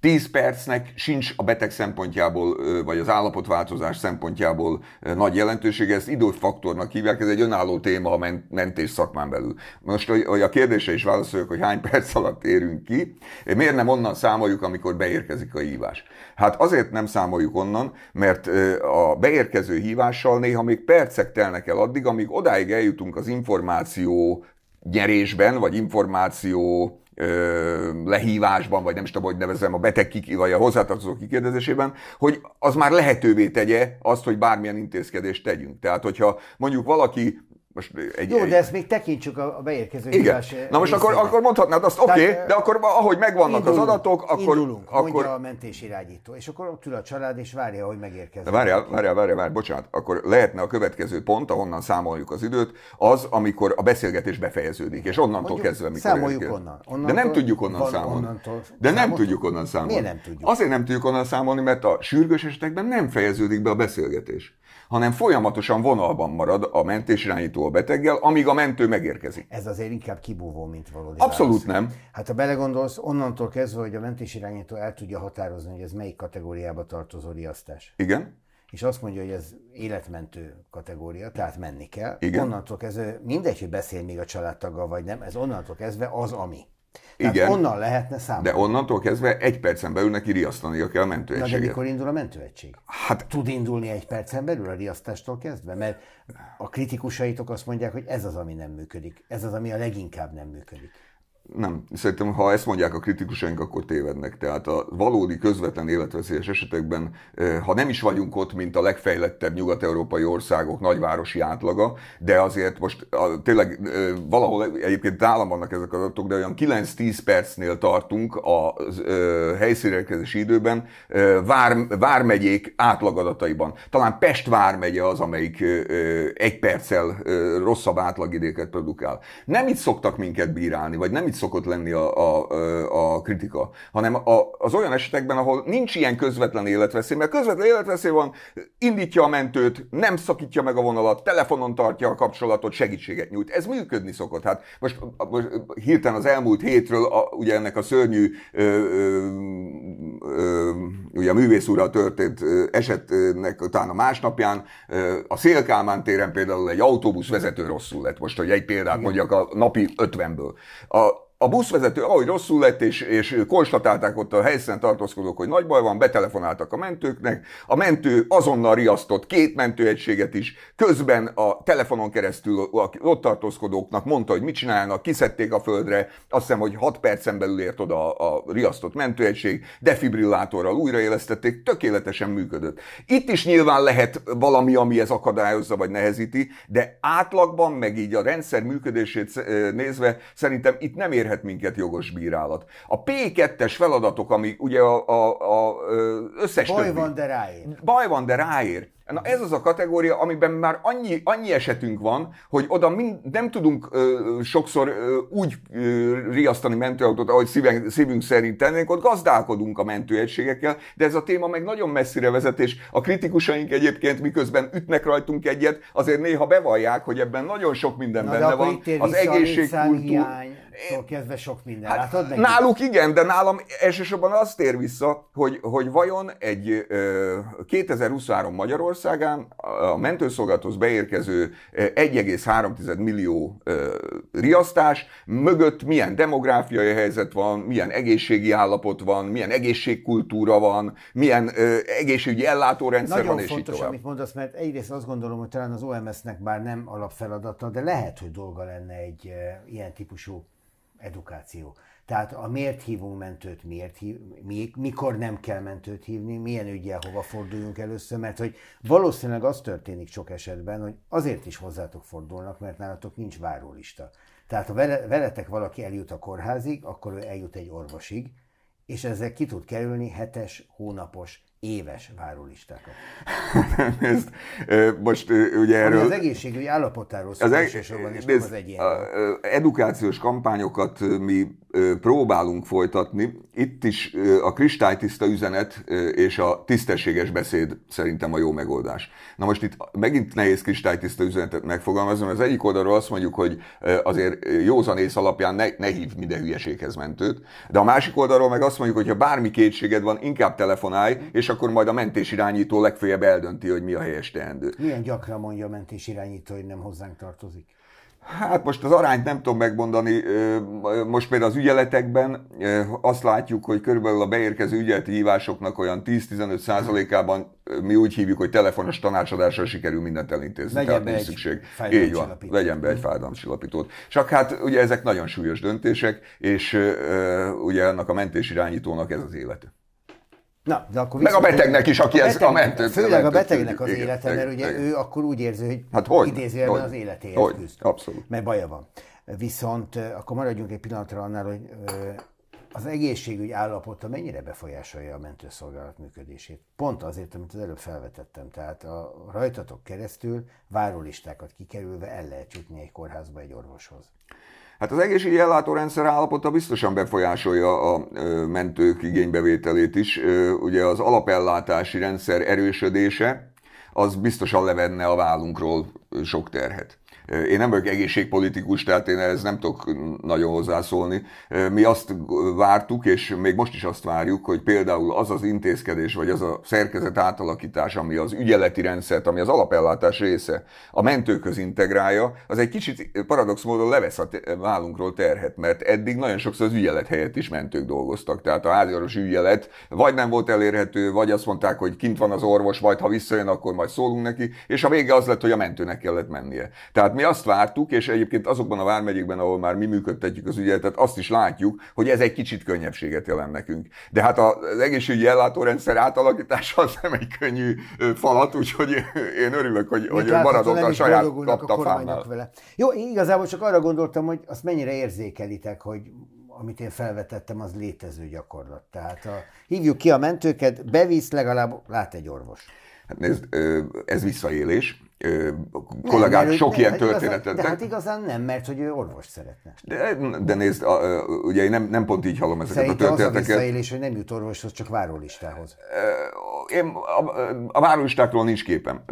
10 percnek sincs a beteg szempontjából, vagy az állapotváltozás szempontjából nagy jelentősége, ezt időfaktornak hívják, ez egy önálló téma a mentés szakmán belül. Most, hogy a kérdése is válaszoljuk, hogy hány perc alatt érünk ki, miért nem onnan számoljuk, amikor beérkezik a hívás? Hát azért nem számoljuk onnan, mert a beérkező hívással néha még percek telnek el addig, amíg odáig eljutunk az információ nyerésben, vagy információ lehívásban, vagy nem is tudom, hogy nevezem, a beteg kiki, vagy a hozzátartozó kikérdezésében, hogy az már lehetővé tegye azt, hogy bármilyen intézkedést tegyünk. Tehát, hogyha mondjuk valaki most egy, Jó, egy... de ezt még tekintsük a beérkező Igen. hívás Na most akkor, akkor mondhatnád azt, oké, okay, de akkor ahogy megvannak indulunk, az adatok, akkor... Indulunk, akkor... mondja a mentés és akkor ott ül a család, és várja, hogy megérkezik. De várjál, várjál, várjál, várjál, bocsánat, akkor lehetne a következő pont, ahonnan számoljuk az időt, az, amikor a beszélgetés befejeződik, és onnantól Mondjuk, kezdve, mikor Számoljuk érkezik. onnan. onnantól. De nem tudjuk onnan számolni. Onnantól de nem tudjuk onnan számolni. Miért nem tudjuk? Azért nem tudjuk onnan számolni, mert a sürgős esetekben nem fejeződik be a beszélgetés hanem folyamatosan vonalban marad a mentésirányító a beteggel, amíg a mentő megérkezik. Ez azért inkább kibúvó, mint valódi Abszolút válasz. nem. Hát ha belegondolsz, onnantól kezdve, hogy a mentésirányító el tudja határozni, hogy ez melyik kategóriába tartozó riasztás. Igen. és azt mondja, hogy ez életmentő kategória, tehát menni kell, Igen. onnantól kezdve, mindegy, hogy beszél még a családtaggal vagy nem, ez onnantól kezdve az, ami. Tehát Igen. onnan lehetne számolni. De onnantól kezdve egy percen belül neki riasztania kell a Na, de mentőegységet. mikor indul a mentőegység? Hát Tud indulni egy percen belül a riasztástól kezdve? Mert a kritikusaitok azt mondják, hogy ez az, ami nem működik. Ez az, ami a leginkább nem működik. Nem, szerintem ha ezt mondják a kritikusaink, akkor tévednek. Tehát a valódi közvetlen életveszélyes esetekben, eh, ha nem is vagyunk ott, mint a legfejlettebb nyugat-európai országok nagyvárosi átlaga, de azért most a, tényleg eh, valahol egyébként nálam vannak ezek az adatok, de olyan 9-10 percnél tartunk a helyszínérkezési időben eh, Vár, Vármegyék átlagataiban. Talán Pest Vármegye az, amelyik eh, egy perccel eh, rosszabb átlagidéket produkál. Nem itt szoktak minket bírálni, vagy nem itt szokott lenni a, a, a kritika, hanem a, az olyan esetekben, ahol nincs ilyen közvetlen életveszély, mert közvetlen életveszély van, indítja a mentőt, nem szakítja meg a vonalat, telefonon tartja a kapcsolatot, segítséget nyújt. Ez működni szokott. Hát most, most hirtelen az elmúlt hétről, a, ugye ennek a szörnyű ö, ö, ö, ugye a művész úrral történt esetnek utána másnapján ö, a Szélkálmán téren például egy autóbusz vezető rosszul lett. Most, hogy egy példát mondjak a napi 50-ből. A, a buszvezető, ahogy rosszul lett, és, és konstatálták ott a helyszínen tartózkodók, hogy nagy baj van, betelefonáltak a mentőknek, a mentő azonnal riasztott két mentőegységet is, közben a telefonon keresztül ott tartózkodóknak mondta, hogy mit csinálnak, kiszedték a földre, azt hiszem, hogy 6 percen belül ért oda a, a riasztott mentőegység, defibrillátorral újraélesztették, tökéletesen működött. Itt is nyilván lehet valami, ami ez akadályozza vagy nehezíti, de átlagban, meg így a rendszer működését nézve, szerintem itt nem ér érhet minket jogos bírálat. A P2-es feladatok, ami ugye a, a, a összes Baj többi, van, de ráér. Baj van, de ráér. Na ez az a kategória, amiben már annyi, annyi esetünk van, hogy oda mind, nem tudunk ö, sokszor ö, úgy ö, riasztani mentőautót, ahogy szívünk, szívünk szerint tennénk, ott gazdálkodunk a mentőegységekkel, de ez a téma meg nagyon messzire vezet, és a kritikusaink egyébként miközben ütnek rajtunk egyet, azért néha bevallják, hogy ebben nagyon sok minden Na, benne van. Az vissza a egészségkultúr... létszámhiánytól kezdve sok minden. Hát, Látod meg? náluk igen, de nálam elsősorban azt tér vissza, hogy, hogy vajon egy ö, 2023 Magyarországán a mentőszolgálathoz beérkező ö, 1,3 millió ö, riasztás mögött milyen demográfiai helyzet van, milyen egészségi állapot van, milyen egészségkultúra van, milyen ö, egészségügyi ellátórendszer Nagyon van, és így fontos, tovább. amit mondasz, mert egyrészt azt gondolom, hogy talán az OMS-nek bár nem alapfeladata, de lehet, hogy dolga lenne egy e, ilyen típusú edukáció. Tehát a miért hívunk mentőt, miért hív, mi, mikor nem kell mentőt hívni, milyen ügyel hova forduljunk először, mert hogy valószínűleg az történik sok esetben, hogy azért is hozzátok fordulnak, mert nálatok nincs várólista. Tehát ha vele, veletek valaki eljut a kórházig, akkor ő eljut egy orvosig, és ezzel ki tud kerülni hetes, hónapos, éves várólistákat. Ö, most ugye Ami erről... az egészségügyi állapotáról szól Az eg- nézd, az egyén. edukációs kampányokat mi próbálunk folytatni. Itt is a kristálytiszta üzenet és a tisztességes beszéd szerintem a jó megoldás. Na most itt megint nehéz kristálytiszta üzenetet megfogalmazni, mert az egyik oldalról azt mondjuk, hogy azért józanész alapján ne, ne hív minden hülyeséghez mentőt, de a másik oldalról meg azt mondjuk, hogy ha bármi kétséged van, inkább telefonálj, és akkor majd a mentésirányító legfeljebb eldönti, hogy mi a helyes teendő. Milyen gyakran mondja a mentés irányító, hogy nem hozzánk tartozik? Hát most az arányt nem tudom megmondani. Most például az ügyeletekben azt látjuk, hogy körülbelül a beérkező ügyeleti hívásoknak olyan 10-15 százalékában mi úgy hívjuk, hogy telefonos tanácsadással sikerül mindent elintézni. Legyen tehát be nincs egy szükség. Így van, legyen be egy fájdalomcsillapítót. Csak hát ugye ezek nagyon súlyos döntések, és ugye annak a mentésirányítónak ez az élete. Na, de akkor Meg a betegnek is, aki ezt a mentőt- Főleg a betegnek az Igen, élete, mert ugye igen. ő akkor úgy érzi, hogy Hát hogy? idézőjelben Hogy? az életéhez Hogy? küzd. Abszolút. Mert baja van. Viszont akkor maradjunk egy pillanatra annál, hogy az egészségügy állapota mennyire befolyásolja a mentőszolgálat működését. Pont azért, amit az előbb felvetettem. Tehát a rajtatok keresztül várólistákat kikerülve el lehet jutni egy kórházba egy orvoshoz. Hát az egészségügyi ellátórendszer állapota biztosan befolyásolja a mentők igénybevételét is. Ugye az alapellátási rendszer erősödése, az biztosan levenne a vállunkról sok terhet. Én nem vagyok egészségpolitikus, tehát én ez nem tudok nagyon hozzászólni. Mi azt vártuk, és még most is azt várjuk, hogy például az az intézkedés, vagy az a szerkezet átalakítás, ami az ügyeleti rendszert, ami az alapellátás része, a mentőköz integrálja, az egy kicsit paradox módon levesz a vállunkról terhet, mert eddig nagyon sokszor az ügyelet helyett is mentők dolgoztak. Tehát a háziorvos ügyelet vagy nem volt elérhető, vagy azt mondták, hogy kint van az orvos, majd ha visszajön, akkor majd szólunk neki, és a vége az lett, hogy a mentőnek kellett mennie. Tehát mi azt vártuk, és egyébként azokban a vármegyékben, ahol már mi működtetjük az ügyeletet, azt is látjuk, hogy ez egy kicsit könnyebbséget jelent nekünk. De hát az egészségügyi ellátórendszer átalakítása az nem egy könnyű falat, úgyhogy én örülök, hogy, hogy maradok a saját kaptafámnál. Vele. Jó, igazából csak arra gondoltam, hogy azt mennyire érzékelitek, hogy amit én felvetettem, az létező gyakorlat. Tehát a, hívjuk ki a mentőket, bevisz, legalább lát egy orvos. Hát nézd, ez visszaélés. Kollégák nem, sok ilyen történetet. De hát igazán nem, mert hogy ő orvos szeretne. De, de nézd, ugye én nem, nem pont így hallom ezeket Szerintem a történeteket. az a visszaélés, hogy nem jut orvoshoz, csak várólistához én, a, a várólistákról nincs képem.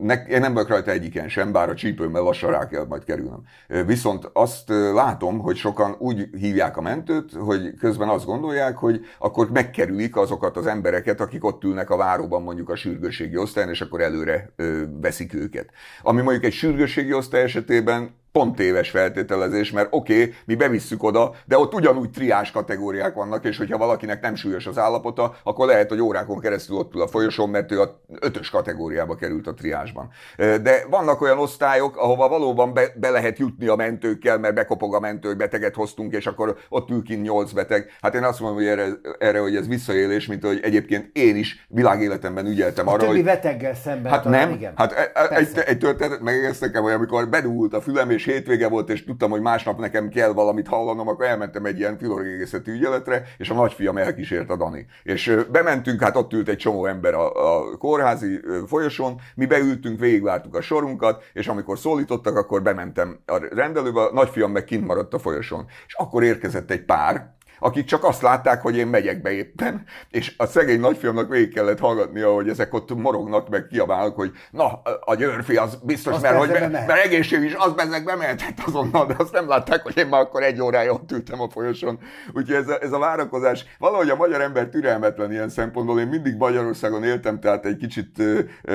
Ne, én nem vagyok rajta egyiken sem, bár a csípőmmel lassan rá kell majd kerülnem. Viszont azt látom, hogy sokan úgy hívják a mentőt, hogy közben azt gondolják, hogy akkor megkerülik azokat az embereket, akik ott ülnek a váróban mondjuk a sürgősségi osztályon, és akkor előre veszik őket. Ami mondjuk egy sürgősségi osztály esetében pont téves feltételezés, mert oké, okay, mi bevisszük oda, de ott ugyanúgy triás kategóriák vannak, és hogyha valakinek nem súlyos az állapota, akkor lehet, hogy órákon keresztül ott ül a folyosón, mert ő a ötös kategóriába került a triásban. De vannak olyan osztályok, ahova valóban be, be lehet jutni a mentőkkel, mert bekopog a mentő, hogy beteget hoztunk, és akkor ott ül kint nyolc beteg. Hát én azt mondom, hogy erre, erre hogy ez visszaélés, mint hogy egyébként én is világéletemben ügyeltem a arra, hogy... beteggel szemben. Hát talán, nem, igen. hát e- e- egy, egy, történet nekem, hogy amikor bedúlt a fülem, és hétvége volt, és tudtam, hogy másnap nekem kell valamit hallanom, akkor elmentem egy ilyen filorgégészeti ügyeletre, és a nagyfiam elkísért a Dani. És bementünk, hát ott ült egy csomó ember a, a kórházi folyosón, mi beültünk, végigvártuk a sorunkat, és amikor szólítottak, akkor bementem a rendelőbe, a nagyfiam meg kint maradt a folyosón. És akkor érkezett egy pár, akik csak azt látták, hogy én megyek be éppen, és a szegény nagyfiamnak végig kellett hallgatnia, hogy ezek ott morognak, meg kiabálnak, hogy na, a győrfi az biztos, azt mert, hogy be, mert egészség is, az bezeg bemehetett azonnal, de azt nem látták, hogy én már akkor egy órája ott ültem a folyoson. Úgyhogy ez a, ez a várakozás, valahogy a magyar ember türelmetlen ilyen szempontból, én mindig Magyarországon éltem, tehát egy kicsit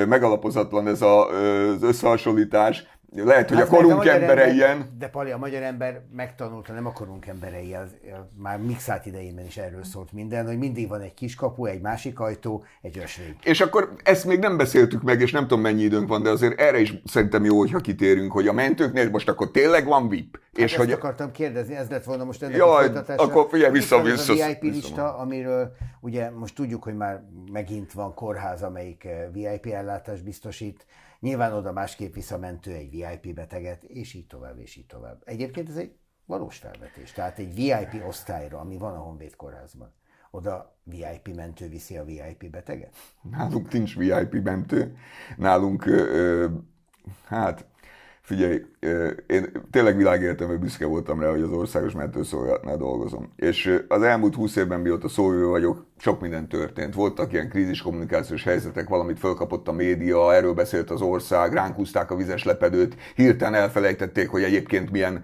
megalapozatlan ez a, az összehasonlítás, lehet, hogy hát, a korunk a embere ember, ilyen. De Pali, a magyar ember megtanulta, nem a korunk emberei, az, már mixát idejében is erről szólt minden, hogy mindig van egy kiskapu, egy másik ajtó, egy ösvény. És akkor ezt még nem beszéltük meg, és nem tudom mennyi időnk van, de azért erre is szerintem jó, hogyha kitérünk, hogy a mentőknél most akkor tényleg van VIP. Hát és ezt hogy... akartam kérdezni, ez lett volna most ennek Jaj, a akkor figyelj, vissza, vissza. A VIP lista, amiről ugye most tudjuk, hogy már megint van kórház, amelyik eh, VIP ellátást biztosít, Nyilván oda másképp visszamentő egy VIP beteget, és így tovább, és így tovább. Egyébként ez egy valós felvetés. Tehát egy VIP osztályra, ami van a Honvéd kórházban, oda VIP mentő viszi a VIP beteget? Nálunk nincs VIP mentő. Nálunk, ö, hát Figyelj, én tényleg világéletemben büszke voltam rá, hogy az országos mentőszolgálatnál dolgozom. És az elmúlt húsz évben, mióta szóvivő vagyok, sok minden történt. Voltak ilyen krízis kommunikációs helyzetek, valamit fölkapott a média, erről beszélt az ország, ránk húzták a vizes lepedőt, hirtelen elfelejtették, hogy egyébként milyen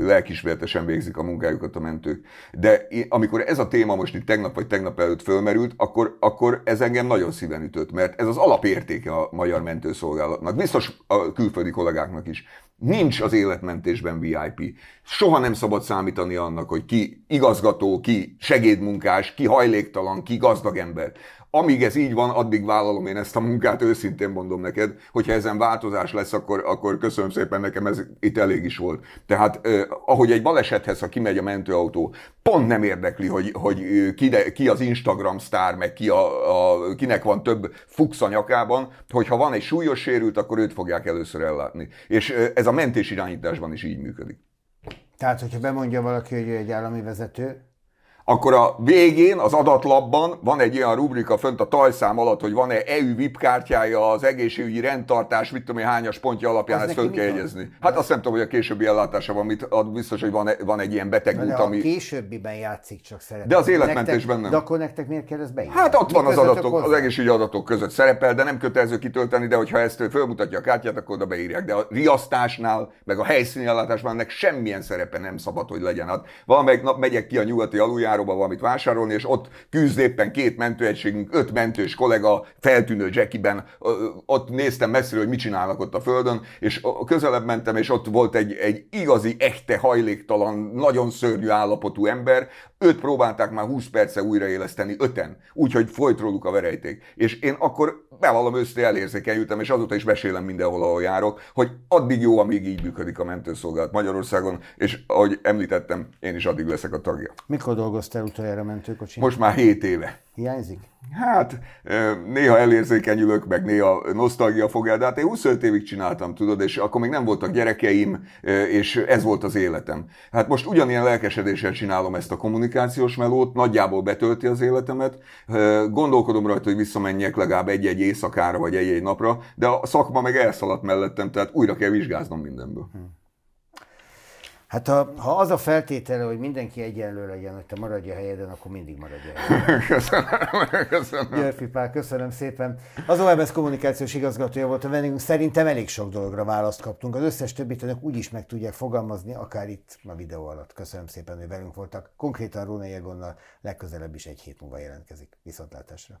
lelkismeretesen végzik a munkájukat a mentők. De amikor ez a téma most itt tegnap vagy tegnap előtt fölmerült, akkor, akkor ez engem nagyon szíven ütött, mert ez az alapértéke a magyar mentőszolgálatnak. Biztos a külföldi kollégáknak is. Nincs az életmentésben VIP. Soha nem szabad számítani annak, hogy ki igazgató, ki segédmunkás, ki hajléktalan, ki gazdag ember. Amíg ez így van, addig vállalom én ezt a munkát, őszintén mondom neked, hogyha ezen változás lesz, akkor, akkor köszönöm szépen, nekem ez itt elég is volt. Tehát eh, ahogy egy balesethez, ha kimegy a mentőautó, pont nem érdekli, hogy, hogy ki, de, ki az Instagram sztár, meg ki a, a, kinek van több fux a nyakában, hogyha van egy súlyos sérült, akkor őt fogják először ellátni. És eh, ez a mentés irányításban is így működik. Tehát, hogyha bemondja valaki, hogy egy állami vezető, akkor a végén az adatlapban van egy olyan rubrika fönt a tajszám alatt, hogy van-e EU VIP kártyája az egészségügyi rendtartás, mit tudom én, hányas pontja alapján az ezt föl kell jegyezni. Hát azt nem tudom, hogy a későbbi ellátásában mit ad, biztos, hogy van, van egy ilyen beteg út, ami... A későbbiben játszik csak szerepel. De az életmentésben nem. De akkor nektek miért kell ez beírni? Hát ott van az adatok, hozzá? az egészségügyi adatok között szerepel, de nem kötelező kitölteni, de hogyha ezt fölmutatja a kártyát, akkor oda beírják. De a riasztásnál, meg a helyszíni ellátásban ennek semmilyen szerepe nem szabad, hogy legyen. Hát valamelyik nap megyek ki a nyugati aluljáróba valamit vásárolni, és ott küzd éppen két mentőegységünk, öt mentős kollega feltűnő jackiben, ott néztem messziről, hogy mit csinálnak ott a földön, és közelebb mentem, és ott volt egy, egy igazi, echte, hajléktalan, nagyon szörnyű állapotú ember, őt próbálták már 20 perce újraéleszteni, öten, úgyhogy folyt róluk a verejték. És én akkor bevallom őszintén elérzékenyültem, és azóta is mesélem mindenhol, ahol járok, hogy addig jó, amíg így működik a mentőszolgálat Magyarországon, és ahogy említettem, én is addig leszek a tagja. Mikor dolgoztál utoljára mentőkocsin? Most már 7 éve. Hiányzik? Hát, néha elérzékenyülök, meg néha nosztalgia fog el, de hát én 25 évig csináltam, tudod, és akkor még nem voltak gyerekeim, és ez volt az életem. Hát most ugyanilyen lelkesedéssel csinálom ezt a kommunikációs melót, nagyjából betölti az életemet, gondolkodom rajta, hogy visszamenjek legalább egy-egy éjszakára, vagy egy-egy napra, de a szakma meg elszaladt mellettem, tehát újra kell vizsgáznom mindenből. Hm. Hát ha, ha az a feltétele, hogy mindenki egyenlő legyen, hogy te maradj a helyeden, akkor mindig maradj a helyeden. Köszönöm, köszönöm. Györfi Pál, köszönöm szépen. Az OMS kommunikációs igazgatója volt a vendégünk. Szerintem elég sok dologra választ kaptunk. Az összes többit önök úgy is meg tudják fogalmazni, akár itt a videó alatt. Köszönöm szépen, hogy velünk voltak. Konkrétan Róna Jegonnal legközelebb is egy hét múlva jelentkezik. Viszontlátásra.